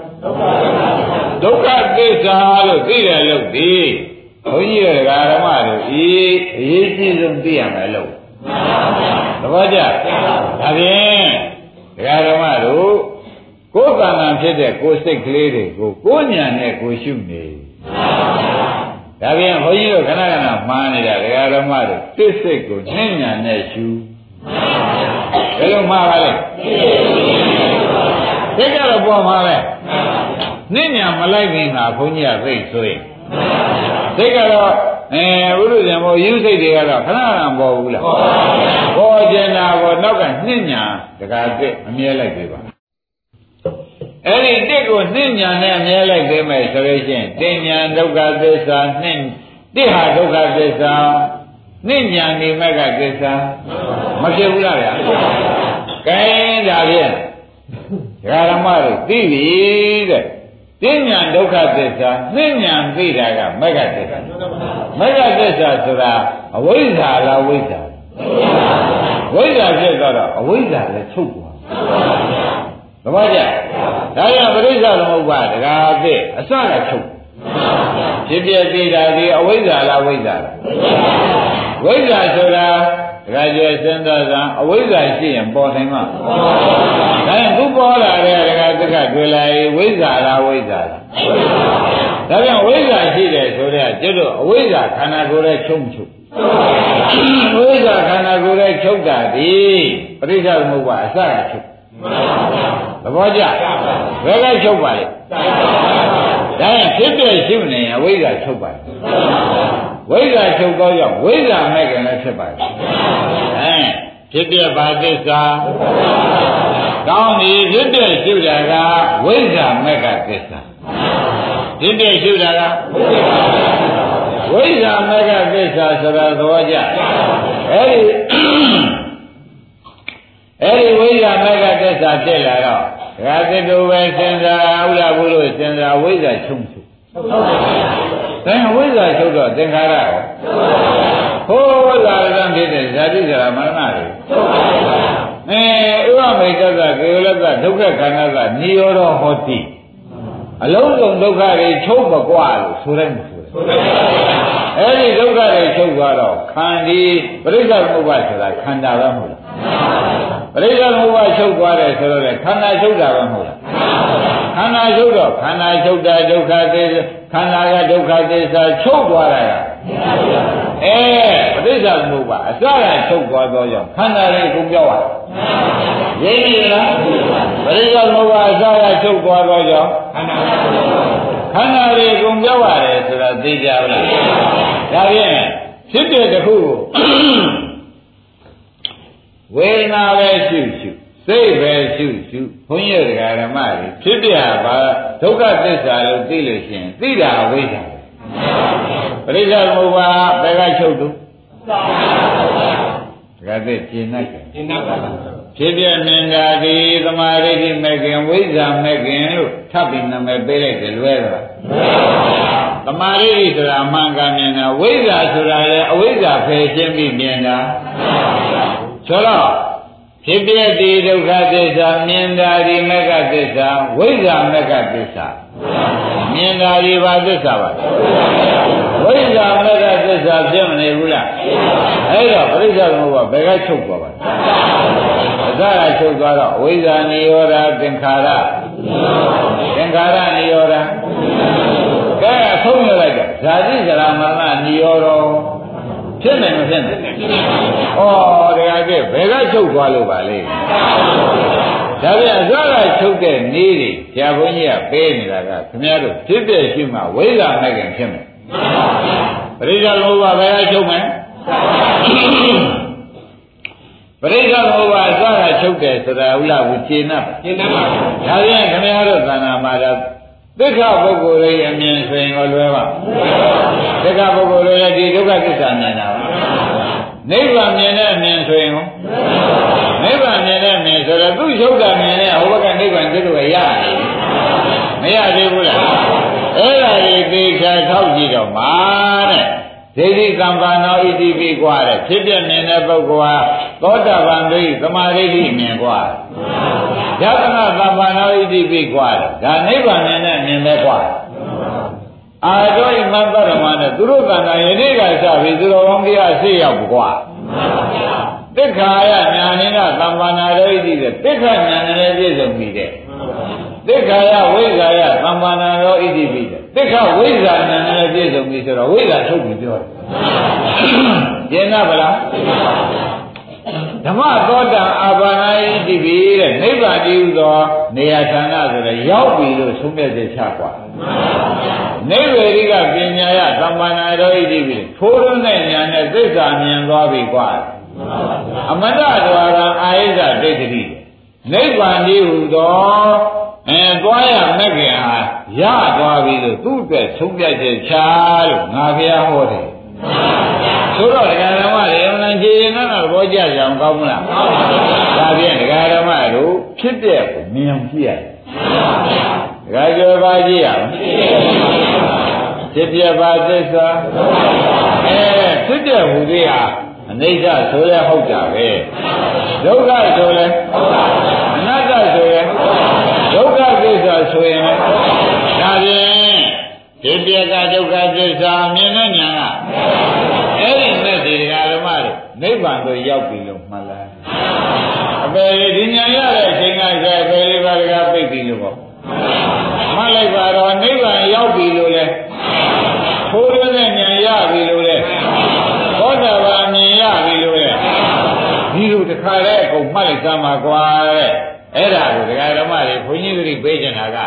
ဒုက္ခသစ္စာလို့သိတယ်လို့ဒီဘုန်းကြီးတို့ဓမ္မတို့ဤအရေးကြီးဆုံးသိရမယ်လို့သဘောကျဒါဖြင့်ဓမ္မတို့ ကိုယ်ကံကံဖြစ်တဲ့ကိုယ်စိတ်ကလေးတွေကိုကိုယ်ညာနဲ့ကိုယ်ရှုနေဒါဖြင့်ဘုန်းကြီးတို့ခဏခဏမှားနေတာဓမ္မတို့စိတ်စိတ်ကိုနှင်းညာနဲ့ရှုဘယ်လိုမှားပါလဲစိတ်ကတော့ပေါ်မှာပဲနှင်းညာမလိုက်ခင်ကဘုန်းကြီးကသိဆိုရင်စိတ်ကတော့အဲဘုရုဇင်ဘောယူစိတ်တွေကတော့ခဏခဏပေါ်ဘူးလားပေါ်ကျင်တာကိုနောက်ကနှင့်ညာတကားသိအမြဲလိုက်သေးပါ အဲ့ဒီတစ်ကိုနှင့်ညာနဲ့အမြဲလိုက်သေးမယ်ဆိုလို့ရှိရင်တင်ညာဒုက္ခသစ္စာနှင့်တစ်ဟာဒုက္ခသစ္စာနှင့်ညာနေမဲ့ကသစ္စာမဖြစ်ဘူးလားဗျာကဲဒါဖြင့်ဓမ္မတို့သိပြီတဲ့ပညာဒုက္ခသစ္စာနှဉ္ညာသိတာကမဂ္ဂသစ္စာမဂ္ဂသစ္စာဆိုတာအဝိဇ္ဇာလားဝိဇ္ဇာဝိဇ္ဇာဖြစ်သွားတော့အဝိဇ္ဇာလည်းချုပ်သွားသ ဘောကျဒါကြောင့်ပရိစ္ဆသမုပ္ပါဒကာအသိအစကချုပ်ဖြစ်ပြသိတာဒီအဝိဇ္ဇာလားဝိဇ္ဇာလားဝိဇ္ဇာဆိုတာဒကာကျေစဉ်းစားစမ်းအဝိဇ္ဇာရှိရင်ပေါ်နိုင်မှာဒါရင်ခုပေါ်လာတဲ့ဒကာသက္ကတွေ့လာရင်ဝိဇ္ဇာလားဝိဇ္ဇာလားဒါပြန်ဝိဇ္ဇာရှိတယ်ဆိုတော့ကျွတ်တို့အဝိဇ္ဇာခန္ဓာကိုယ်ရဲ့ချုပ်ချုပ်ဝိဇ္ဇာခန္ဓာကိုယ်ရဲ့ချုပ်တာဒီပရိစ္ဆေသမုပ္ပါအစကချုပ် သဘောကျဘယ်ကချုပ်ပါလဲဒါရင်ဖြစ်ပြရှုနေရင်အဝိဇ္ဇာချုပ်ပါဝိဇ္ဇာချုပ်တော့ကြောင့်ဝိဇ္ဇာမဲ့ခင်လည်းဖြစ်ပါတယ်အဲဖြစ်ပြပါသစ္စာကောင်းပြီဖြစ်ပြရှုတာကဝိဇ္ဇာမဲ့ကသစ္စာဖြစ်ပြရှုတာကဝိဇ္ဇာမဲ့ကသစ္စာဆိုတာသဘောကျအဲဒီ အဲဒီဝိဇ္ဇာမဲ့ကသစ္စာဖြစ်လာတော့ဒကာသတ္တဝေစဉ်းစားဥလာဘုလို့စဉ်းစားဝိဇ္ဇာချုပ်ချုပ်ဒါဝိဇ္ဇာချုပ်တော့သင်္ခါရရောဟိုးလာရံဖြစ်တဲ့ဇာတိဇရာမရဏတွေအဲဥပမေတ္တကေဝလကဒုက္ခခန္ဓာကနိရောဓဟောတိအလုံးစုံဒုက္ခတွေချုပ်မကွာလို့ဆိုတယ်မဆိုတယ် အဲ့ဒီဒုက္ခတွေချုပ်သွားတော့ခန္ဒီပရိစ္ဆေသမုပ္ပါဆိုတာခန္ဓာပဲမဟုတ်လားပရိစ္ဆေသမုပ္ပါချုပ်သွားတယ်ဆိုတော့ခန္ဓာချုပ်တာပဲမဟုတ်လားခန္ဓာချုပ်တော့ခန္ဓာချုပ်တာဒုက္ခသစ္စာခန္ဓာကဒုက္ခသစ္စာချုပ်သွားတာကအဲပဋိစ္စသမုပ္ပါအစကချုပ်သွားသောကြောင့်ခန္ဓာလေးကုန်ပြောက်ရတယ်ရင်းပြီလားပဋိစ္စသမုပ္ပါအစကချုပ်သွားသောကြောင့်ခန္ဓာလေးကုန်ပြောက် ရတယ်ဆိုတာသိကြပါလားဒါဖြင့်ဖြစ်တဲ့တစ်ခုကိုဝေဒနာပဲရှုရှုစိတ်ပဲရှုရှုဘုန်းကြီးတရားဓမ္မတွေဖြစ်ပြပါဒုက္ခသစ္စာလို့သိလို့ရှိရင်သိတာဝိဇ္ဇာပရိစ္ဆေသမုပ္ပါဘယ်ကချုပ်သူတကယ်သိကျင်နိုင်တယ်ကျင်နိုင်ပါဖြစ်ပြမြင်တာဒီသမာဓိတိမဲ့ခင်ဝိဇ္ဇာမဲ့ခင်လို့ ထပ်ပြီးနာမည်ပေးလိုက်တယ်လွဲတာသမာဓိတိဆိုတာမှန်ကန်မြင်တာဝိဇ္ဇာဆိုတာလည်းအဝိဇ္ဇာဖယ်ရှင်းပြီးမြင်တာဆိုတော့ဖြစ်ပြတိဒုက္ခသစ္စာမြင်တာဒီမက္ခသစ္စာဝိဇ္ဇာမက္ခသစ္စာမြင်တာဒီဘာသစ္စာပါဝိဇ္ဇာမက္ခသစ္စာဖြစ်မနေဘူးလားအဲ့တော့ပရိစ္ဆေသမုပ္ပါဘယ်ကချုပ်သွားပါလဲအစကချုပ်သွားတော့ဝိဇ္ဇာနိရောဓသင်္ခါရ သင်္ခါရနိရောဓကဲအဆုံးရလိုက်တော့ဇာတိဇရာမရဏနိရောဓဖြစ်နိုင်မဖြစ်နိုင်ဩတရားကဘယ်ကချုပ်သွားလို့ပါလဲဒါပြန်အစကချုပ်တဲ့နေတွေဆရာဘုန်းကြီးကပေးနေတာကခင်ဗျားတို့ဖြစ်တဲ့ရှိမှဝိဇ္ဇာနဲ့ခင်ဖြစ်မယ်ပရိစ္ဆေလောဘဘယ်ကချုပ်မယ် ပရိစ္ဆေလောဘအစကချုပ်တယ်ဆိုတာဥလားဝိကျေနပ်ကျေနပ်ပါဒါပြန်ခင်ဗျားတို့သဏ္ဍာန်မှာတော့သစ္စာပုဂ္ဂိုလ်ရဲ့အမြင်ဆိုရင်ကိုလွဲပါသစ္စာပုဂ္ဂိုလ်ရဲ့ဒီဒုက္ခသစ္စာမြင်တာပါနိဗ္ဗာန်မြင်တဲ့အမြင်ဆိုရင်ဟောနိဗ္ဗာန်မြင်တဲ့အမြင်ဆိုတော့သူ့ရုပ်တာမြင်တဲ့ဟိုဘက်ကနိဗ္ဗာန်ကျွတ်လို့ရတယ်မရသေးဘူးလားအဲ့ဒါကြီးသေချာထောက်ကြည့်တော့မှာတဲ့ ဒိဋ္ဌိကံပါနောဣတိပိကွာတဲ့ဖြစ်ပြနေတဲ့ပုဂ္ဂိုလ်ဟာသောတာပန်ဒိဋ္ဌိသမာဓိဋ္ဌိမြင်ကွာယတနာကံပါနောဣတိပိကွာတဲ့ဒါနိဗ္ဗာန်နဲ့မြင်ပဲကွာအာတော်ဤမတ္တရမနဲ့သူတို့ကံကယနေ့ကစပြီးသူတော်ကောင်းတရားရှေ့ရောက်ကွာတိခါရညာနိဒသံပါဏာရိတိတဲ့တိခါညာနဲ့ပြည့်စုံပြီတဲ့တိခါရဝိဇ္ဇာရသံပါဏာရောဣတိပိတဲ့ တိခဝိဇ္ဇာညာနဲ့ပြည့်စုံပြီဆိုတော့ဝိဇ္ဇာထုတ်ပြီးပြောတယ်ကျင်နာဗလားဓမ္မသောတာအာဘာနာဣတိပိတဲ့နိဗ္ဗာန်တည်းဟူသောနေရာဌာနဆိုတော့ရောက်ပြီလို့ဆုံးဖြတ်ချက်ချกว่าနိဗ္ဗေရိကပညာယသမ္မာနာရောဣတိပိထိုးရုံးတဲ့ညာနဲ့သစ္စာမြင်သွားပြီกว่าအမတ္တဒွါရအာယိဇဒိဋ္ဌိနိဗ္ဗာန်တည်းဟူသောအဲသွားရမက်ခင်ဟာ ရသွားပြီလို့သူ့အတွက်ဆုံးဖြတ်ချက်ချလို့ငါဘုရားဟောတယ်ဆိုတော့ဒကာဓမ္မတွေအမှန်ကြီးရင်တော့သဘောကျကြအောင်ကောင်းမလားဒါဖြင့်ဒကာဓမ္မတို့ဖြစ်တဲ့ကိုမြင်အောင်ကြည့်ရတယ်ဒကာကျော်ပါကြည့်ရအောင်ဖြစ်ပြပါသစ္စာအဲဖြစ်တဲ့ဟူသေးဟာအနိစ္စဆိုလဲဟုတ်တာပဲဒုက္ခဆိုလဲအနတ္တဆိုလဲဒုက္ခသစ္စာဆိုရင်လည်း ဒါဖြင့်ဒီပြကဒုက္ခသစ္စာမြင်တဲ့ညာကအဲ့ဒီမဲ့ဒီဓမ္မတွေနိဗ္ဗာန်ကိုရောက်ပြီလို့မှတ်လားအပေဒီညာရတဲ့အချိန်ကကျအပေလေးပါးကပြိတ်ပြီလို့ပေါ့မှတ်လိုက်ပါတော့နိဗ္ဗာန်ရောက်ပြီလို့လဲထိုးရတဲ့ညာရပြီလို့လဲသောတာပန်မြင်ရပြီလို့လဲဒီလိုတခါတည်းအကုန်မှတ်လိုက်သမှာကွာတဲ့အဲ့ဒါကိုဒကာဓမ္မတွေဘုန်းကြီးတွေပေးကြတာက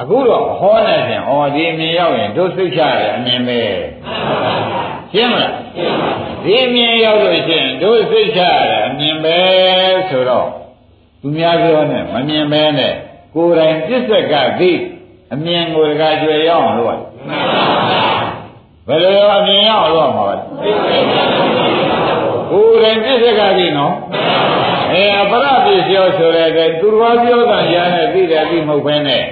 အခုတော့ဟောနေတယ်ဩဒီအမြင်ရောက်ရင်တို့စိတ်ချရတယ်အမြင်ပဲရှင်းမလားဒီအမြင်ရောက်လို့ရှိရင်တို့စိတ်ချရတယ်အမြင်ပဲဆိုတော့သူများပြောနဲ့မမြင်ပဲနဲ့ကိုယ်တိုင်ပြစ္ဆကသိအမြင်ကိုဒကာကျွေရောက်အောင်လုပ်ရဘယ်လိုအမြင်ရောက်အောင်လုပ်မှာလဲကိုယ်တိုင်ပြစ္ဆကသိနော် အဲအပရပစ္စယောဆိုတဲ့ကသူတော်ပြောတာရနဲ့သိတယ်သိမဟုတ်ဘဲနဲ့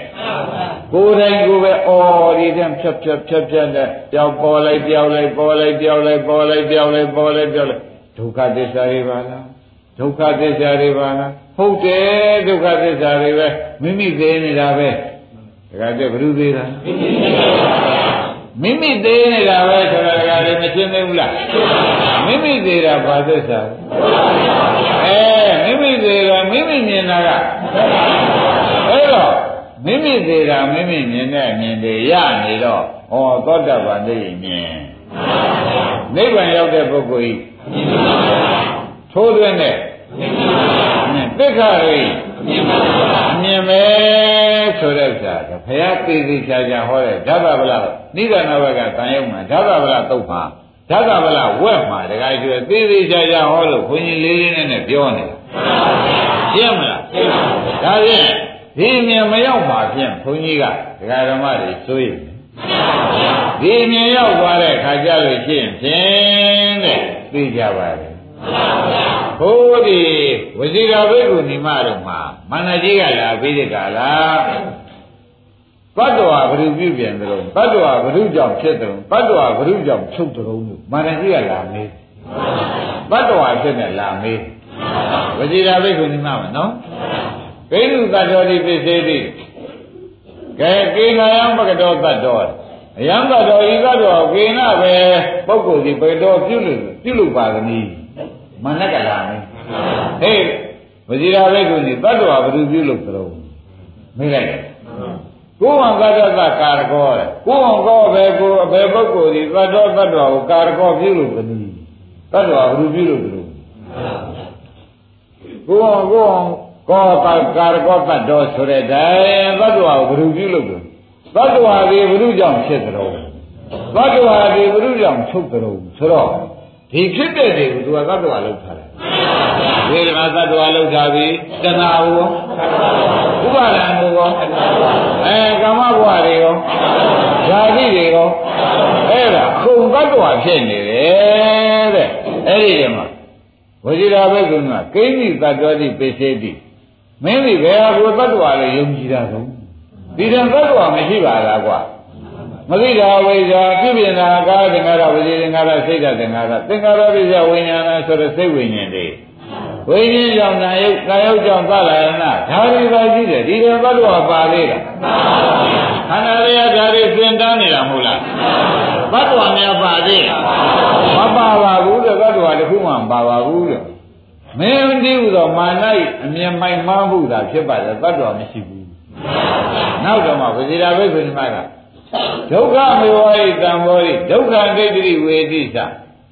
ကိုယ်တိုင်ကိုယ်ပဲအော်ဒီတဲ့ဖြတ်ဖြတ်ဖြတ်ဖြတ်တဲ့ပြောင်းပေါ်လိုက်ပြောင်းလိုက်ပေါ်လိုက်ပြောင်းလိုက်ပေါ်လိုက်ပြောင်းလိုက်ပေါ်လိုက်ပြောင်းလိုက်ဒုက္ခသစ္စာတွေပါလားဒုက္ခသစ္စာတွေပါလားဟုတ်တယ်ဒုက္ခသစ္စာတွေပဲမိမိသိနေတာပဲဒါကတည်းကဘ누구သေးတာမိမိသေးနေတာပဲဆိုတာကလည်းမရှင်းသေးဘူးလားမိမိသေးတာဘာသစ္စာအဲမိမိ သေးတာမိမိမြင်တာကအဲ့တော့မိမိသေးတာမိမိမြင်တဲ့အမြင်တွေရနေတော့ဩသောတပန်သိမြင်နိဗ္ဗာန်ရောက်တဲ့ပုဂ္ဂိုလ်ဤထိုးသွင်းတဲ့သိက္ခာရိအမြင်ပဲဆိုတဲ့ဥစ္စာကဘုရားသေသေးချာချာဟောတဲ့ဓဗ္ဗဗလနိဒာနဝကတန်ရုံမှာဓဗ္ဗဗလသုတ်မှာဓဗ္ဗဗလဝက်မှာတခါကျွေးသေသေးချာချာဟောလို့ခွန်ကြီးလေးလေးနဲ့နဲ့ပြောနေတာ ရှင်းမလားရှင်းပါဘူးဒါဖြင့်ဒီမြင်မရောက်ပါဖြင့်ခွန်ကြီးကဒကာဓမ္မတွေစိုးရိမ်ဒီမြင်ရောက်သွားတဲ့ခါကြလို့ရှိရင်ဖြင့်တဲ့သိကြပါလေဘုရားဒီဝစီကဘိက္ခုနိမတို့မှာမန္တကြီးကလာပြီးတဲ့ကာလဘတ်တော်ဘ ᱹ ပြုပြန်တယ်လို့ဘတ်တော်ဘ ᱹ ကြောင့်ဖြစ်တယ်ဘတ်တော်ဘ ᱹ ကြောင့်ချုပ်တယ်လို့မန္တကြီးကလာမေးဘတ်တော်ဖြစ်နေလာမေး ဝစီကဘိက္ခုနိမမှာနော်ဘိက္ခုတတော်ဒီပစ္စေတိကဲကေနာယံပကတော်တတော်အယံတတော်ဤကတော့ကေနပဲပုဂ္ဂိုလ်ဒီပေတော်ပြုလို့ပြုလို့ပါသနည်းမနက်ကလာမေးဟေးဝဇိရာဘိက္ခုနီတတ္တဝါဘယ်သူပြုလို့ကြုံမေးလိုက်ကိုယ်ဟောသတ္တသကာရကောတဲ့ကိုယ်ဟောကောပဲကိုအဘယ်ပုဂ္ဂိုလ်ဒီသတ္တောတတ္တဝါကိုကာရကောပြုလို့သနည်းတတ္တဝါဘယ်သူပြုလို့ကြုံ ကိုယ်ဟောကိုယ်ဟောကောကာရကောတတ္တောဆိုတဲ့တိုင်တတ္တဝါကိုဘယ်သူပြုလို့ကြုံတတ္တဝါဒီဘုရုကြောင့်ဖြစ်ကြတော့တတ္တဝါဒီဘုရုကြောင့်ချုပ်ကြတော့ဆိုတော့ဒီဖြစ်တဲ့တွေကိုသူကသတ္တဝါလောက်ထားတယ်ဝေဒနာသတ္တဝါလောက်ထားပြီတဏှာဘောဥပါဒံဘောအဲကာမဘဝတွေရောဇာတိတွေရောအဲ့ဒါခုံသတ္တဝါဖြစ်နေတယ်တဲ့အဲ့ဒီတည်းမှာ ဝဇိရာဘိက္ခုကကိဉ္စီတတ္တဝတိပိစေတိမင်းဒီဘယ်ဟာကိုတတ္တဝါလို့ယုံကြည်တာသုံးဒီတန်တတ္တဝါမရှိပါလားကွာမသိတာဝိဇ္ဇာပြုပြင်တာကာသင်္ခါရဝစီသင်္ခါရစိတ်သင်္ခါရသင်္ခါရပိစ္ဆဝိညာဏဆိုတဲ့စိတ်ဝိညာဉ်တွေ ဝိညာဉ်ကြောင့်နာယုတ်ကာယုတ်ကြောင့်သလယနာဒါတွေပါရှိတယ်ဒီလိုသတ္တဝါပါသေးတာခန္ဓာရရဓာတွေသင်တန်းနေတာမဟုတ်လားသတ္တဝါများပါသေးလားမပါပါဘူးတဲ့သတ္တဝါတစ်ခုမှမပါပါဘူးတဲ့မင်းဒီဟုသောမာန၏အမြင်မိုက်မှားမှုသာဖြစ်ပါတယ်သတ္တဝါမရှိဘူးနောက်တော့မှဝဇိရာဘိက္ခုနိမကဒုက္ခမေဝိတံဘောရိဒုက္ခဒိဋ္ဌိဝေတိသ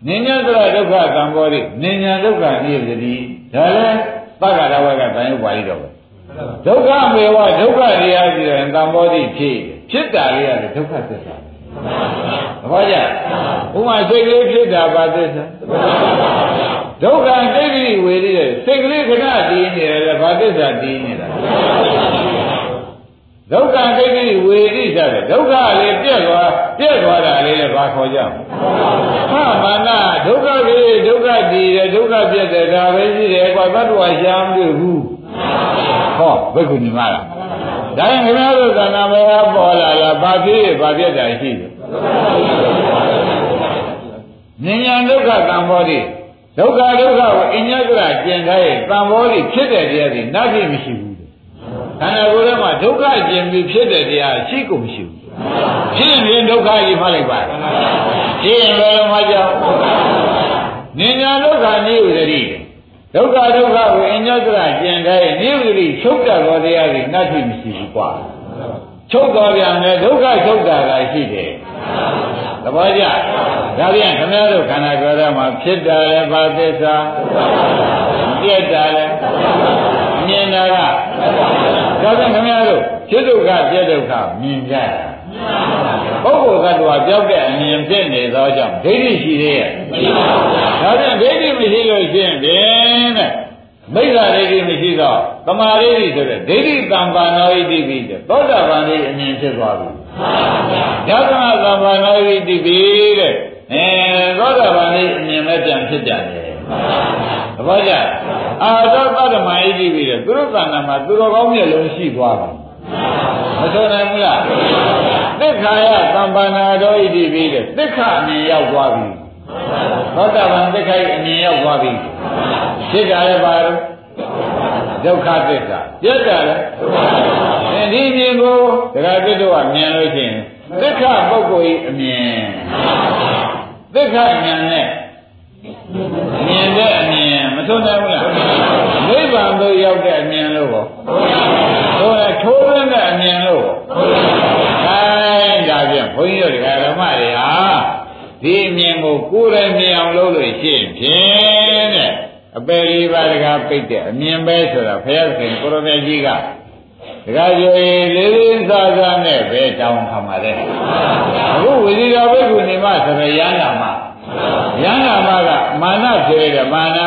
နိညာတရဒုက္ခတံဘောရိနိညာဒုက္ခနိယတိဒါလည်းသက္ကရဝကတန်ရုပ်ပါဠိတော်ပဲဒုက္ခမေဝဒုက္ခတရားကြည့်ရင်တံဘောရိဖြစ်ဖြစ်တာလေးရတယ်ဒုက္ခသစ္စာသဘောကျဥမာစိတ်ကလေးဖြစ်တာပါသစ္စာဒုက္ခဒိဋ္ဌိဝေတိတဲ့စိတ်ကလေးခဏတည်နေတယ်ဘာသစ္စာတည်နေတာ ဒုက္ခဒိဋ္ဌိဝေတိဆိုတဲ့ဒုက္ခလေးပြက်သွားပြက်သွားတာလေးလည်းဘာခေါ်ကြမလဲဟာမာနဒုက္ခကြီးဒုက္ခတည်တယ်ဒုက္ခပြက်တယ်ဒါပဲရှိတယ်ကွာသတ္တဝါရှားမတွေ့ဘူးဟောဘိက္ခုနီမလားဒါရင်ခင်ဗျားတို့သဏ္ဍာန်ပဲပေါ်လာလားဘာဖြစ်ဘာပြက်တာရှိတယ်ဉာဏ်ဒုက္ခသံဘောတိဒုက္ခဒုက္ခကိုအညကရကျင်ထားရဲ့သံဘောတိဖြစ်တဲ့တရားတွေနတ်ဖြစ်မရှိဘူး ခန္ဓာကိုယ်ထဲမှာဒုက္ခကျင်ပြီးဖြစ်တဲ့တရားရှိကုန်မရှိဘူးဖြစ်ရင်ဒုက္ခကြီးမှလိုက်ပါဖြစ်ရင်ဘယ်လိုမှကြောက်နိညာဒုက္ခနိဝရတိဒုက္ခဒုက္ခကိုအညကရကျင်ထားရဲ့နိဝရတိချုပ်တတ်သောတရားတွေနတ်ဖြစ်မရှိဘူးကွာချုပ်တော်ပြန်တယ်ဒုက္ခချုပ်တာကရှိတယ်သဘောကျဒါပြန်ခင်ဗျားတို့ခန္ဓာကိုယ်ထဲမှာဖြစ်တာလည်းဘာသစ္စာပြက်တာလည်း မြင်တာကဒါပြန်ခင်ဗျားတို့ဖြစ်ဒုက္ခပြက်ဒုက္ခမြင်ကြတာပုဂ္ဂိုလ်ကတည်းကပြောက်တဲ့အမြင်ဖြစ်နေသောကြောင့်ဒိဋ္ဌိရှိသေးရဲ့ဒါပြန်ဒိဋ္ဌိမရှိလို့ရှိရင်ဖြင့်တဲ့မိစ္ဆာဒိဋ္ဌိမရှိတော့သမာဓိဆိုတဲ့ဒိဋ္ဌိတံပါဏောဣတိပိသောတာပန်လေးအမြင်ဖြစ်သွားပြီယသနာသံဃာနာဝိတိပိတဲ့အဲသောတာပန်လေးအမြင်လည်းပြန်ဖြစ်ပြန်တယ် သဘောကျအာသောသတ္တမဣတိပိတဲ့သူတို့ကဏ္ဍမှာသူတော်ကောင်းမျက်လုံးရှိသွားတယ်မဆိုနိုင်ဘူးလားသစ္ခာယသံပါဏာတော်ဣတိပိတဲ့သစ္ခအမြင်ရောက်သွားပြီသောတာပန်သစ္ခာအမြင်ရောက်သွားပြီဖြစ်တာလည်းပါတော့ဒုက္ခသစ္စာပြတ်တာလည်းအဲဒီမြင်ကိုတရားသစ္စာကမြင်လို့ရှိရင်သစ္ခပုဂ္ဂိုလ်ဤအမြင်သစ္ခအမြင်နဲ့ မြင်တဲ့အမြင်မဆုံးနိုင်ဘူးလားနိဗ္ဗာန်သို့ရောက်တဲ့အမြင်လို့ဟောဆိုရထိုးရင်းတဲ့အမြင်လို့ဟောအဲဒါပြန်ဘုန်းကြီးတို့ဓမ္မတွေဟာဒီအမြင်ကိုကိုယ်တိုင်မြင်အောင်လုပ်လို့ရှိရင်ဖြင့်တဲ့အပယ်လေးပါးတကားပိတ်တဲ့အမြင်ပဲဆိုတာဘုရားခင်ကိုရမေကြီးကတကားကြွေလေးလေးစားစားနဲ့ပဲတောင်းခံပါတယ်အခုဝိဇိတော်ဘိက္ခုနေမဆိုရရဟန္တာမ ရဟန္တာမကမာနဖြစ်တဲ့မာန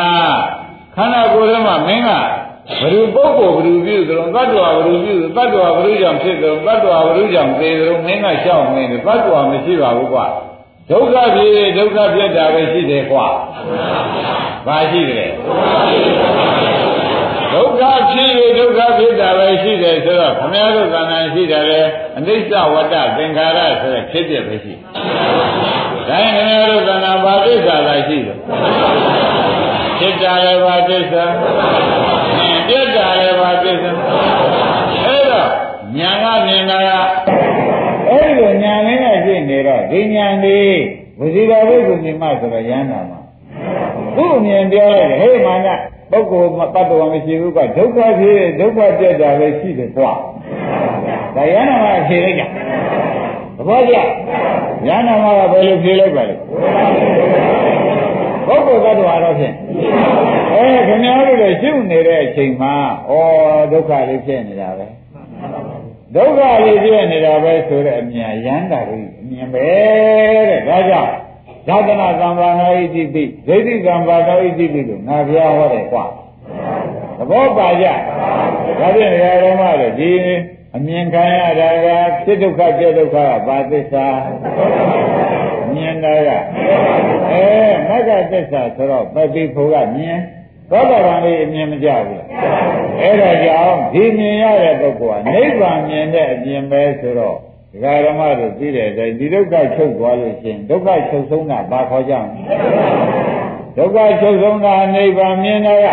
ခန္ဓာကိုယ်ထဲမှာမင်းကဘယ်သူပုဂ္ဂိုလ်ဘယ်သူပြုသလုံးတ attva ဘယ်သူပြုတ attva ဘယ်သူကြောင့်ဖြစ်သလုံးတ attva ဘယ်သူကြောင့်သေသလုံးမင်းကရှောက်နေတယ် attva မရှိပါဘူးကွာဒုက္ခဖြစ်ဒုက္ခပြတ်တာပဲရှိတယ်ကွာဘာရှိတယ်ဒုက္ခဖြစ်ဒုက္ခဖြစ်တာပဲရှိတယ်ဆိုတော့ခမည်းတော်ကံနိုင်ရှိတယ်လေအနိစ္စဝတ္တသင်္ခါရဆိုတဲ့ဖြစ်ဖြစ်ပဲရှိ ဒါရင်ခမည်းတော်ကံနာဘာသစ္စာသာရှိတယ်ဖြစ်တာလည်းဘာသစ္စာပြတ်တာလည်းဘာသစ္စာအဲ့တော့ညာကမြင်တာကအဲ့ဒီလိုညာလေးနဲ့ရှိနေတော့ဒီညာလေးဝစီတော်ဘုရားမြင်မှဆိုတော့ရဟန္တာမှာသူ့မြင်ပြောလိုက်တယ်ဟေးမာနပုဂ္ဂိုလ်မတတ်တော်မရှိဘူးကဒုက္ခဖြစ်ဒုက္ခပြတ်တာပဲရှိတယ်ကွာဒါရဟန္တာမှာဖြေလိုက်ကြသဘောကျ ရဟန္တာမှာကဘယ်လိုဖြေလိုက်ပါလဲပုဂ္ဂိုလ်တ attva တော့ဖြင့်အဲခင်ဗျားတို့လည်းရှုနေတဲ့အချိန်မှာဩဒုက္ခလေးဖြစ်နေတာပဲဒုက္ခလေးဖြစ်နေတာပဲဆိုတဲ့အမြင်ရမ်းတာလေးအမြင်ပဲတဲ့ဒါကြောင့်သာသနာသံဃာနာဣတိပိဒိဋ္ဌိသံဃာနာဣတိပိလို့ငါဘုရားဟောတယ်ကွာသဘောပါကြဒါဖြင့်ဓမ္မတွေဒီ အမြင်ခံရတာကဖြစ်ဒုက္ခပြဒုက္ခကဘာသစ္စာမြင်တာကအဲမဂ္ဂသစ္စာဆိုတော့ပတိဖို့ကမြင်သောတာပန်လေးအမြင်မကြဘူးအဲ့ဒါကြောင့်ဒီမြင်ရတဲ့ပုဂ္ဂိုလ်ကနိဗ္ဗာန်မြင်တဲ့အမြင်ပဲဆိုတော့ဒကာဓမ္မတို့သိတဲ့အတိုင်းဒီဒုက္ခချုပ်သွားလို့ရှိရင်ဒုက္ခချုပ်ဆုံးတာဘာခေါ်ကြမလဲ ဒုက္ခချုပ်ဆုံးတာနိဗ္ဗာန်မြင်တာက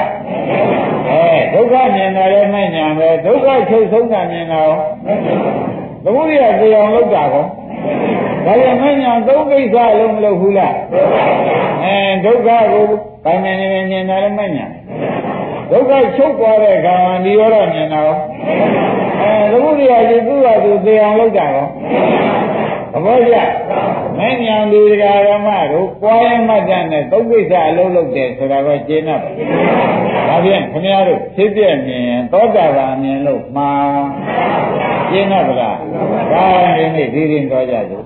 အဲဒုက္ခမြင်တာလည်းမညာပဲဒုက္ခချုပ်ဆုံးတာမြင်တာရောသမုဒိယသိအောင်လုပ်တာကောဒါပြန်မညာသုံးကိစ္စလုံးမလုပ်ဘူးလားအဲဒုက္ခကိုပိုင်နေနေမြင်တာလည်းမညာဒုက္ခချုပ်သွားတဲ့အခါမှာဒီရောတော့မြင်တာရောအဲသမုဒိယကြီးသူ့ဟာသူသိအောင်လုပ်တာရော သဘောကျမဉ္ဇဉ်ဒီဃာရမတို့ပွားရမတ္တနဲ့သုံးကိစ္စအလုံးလုပ်တယ်ဆိုတာကကျေနပ်ပါဒါဖြင့်ခင်ဗျားတို့ဖြစ်ပြမြင်ရင်သောတာပန်မြင်လို့မှားကျေနပ်ပါလားဒါရင်ဒီနေ့ဒီရင်တော်ကြစို့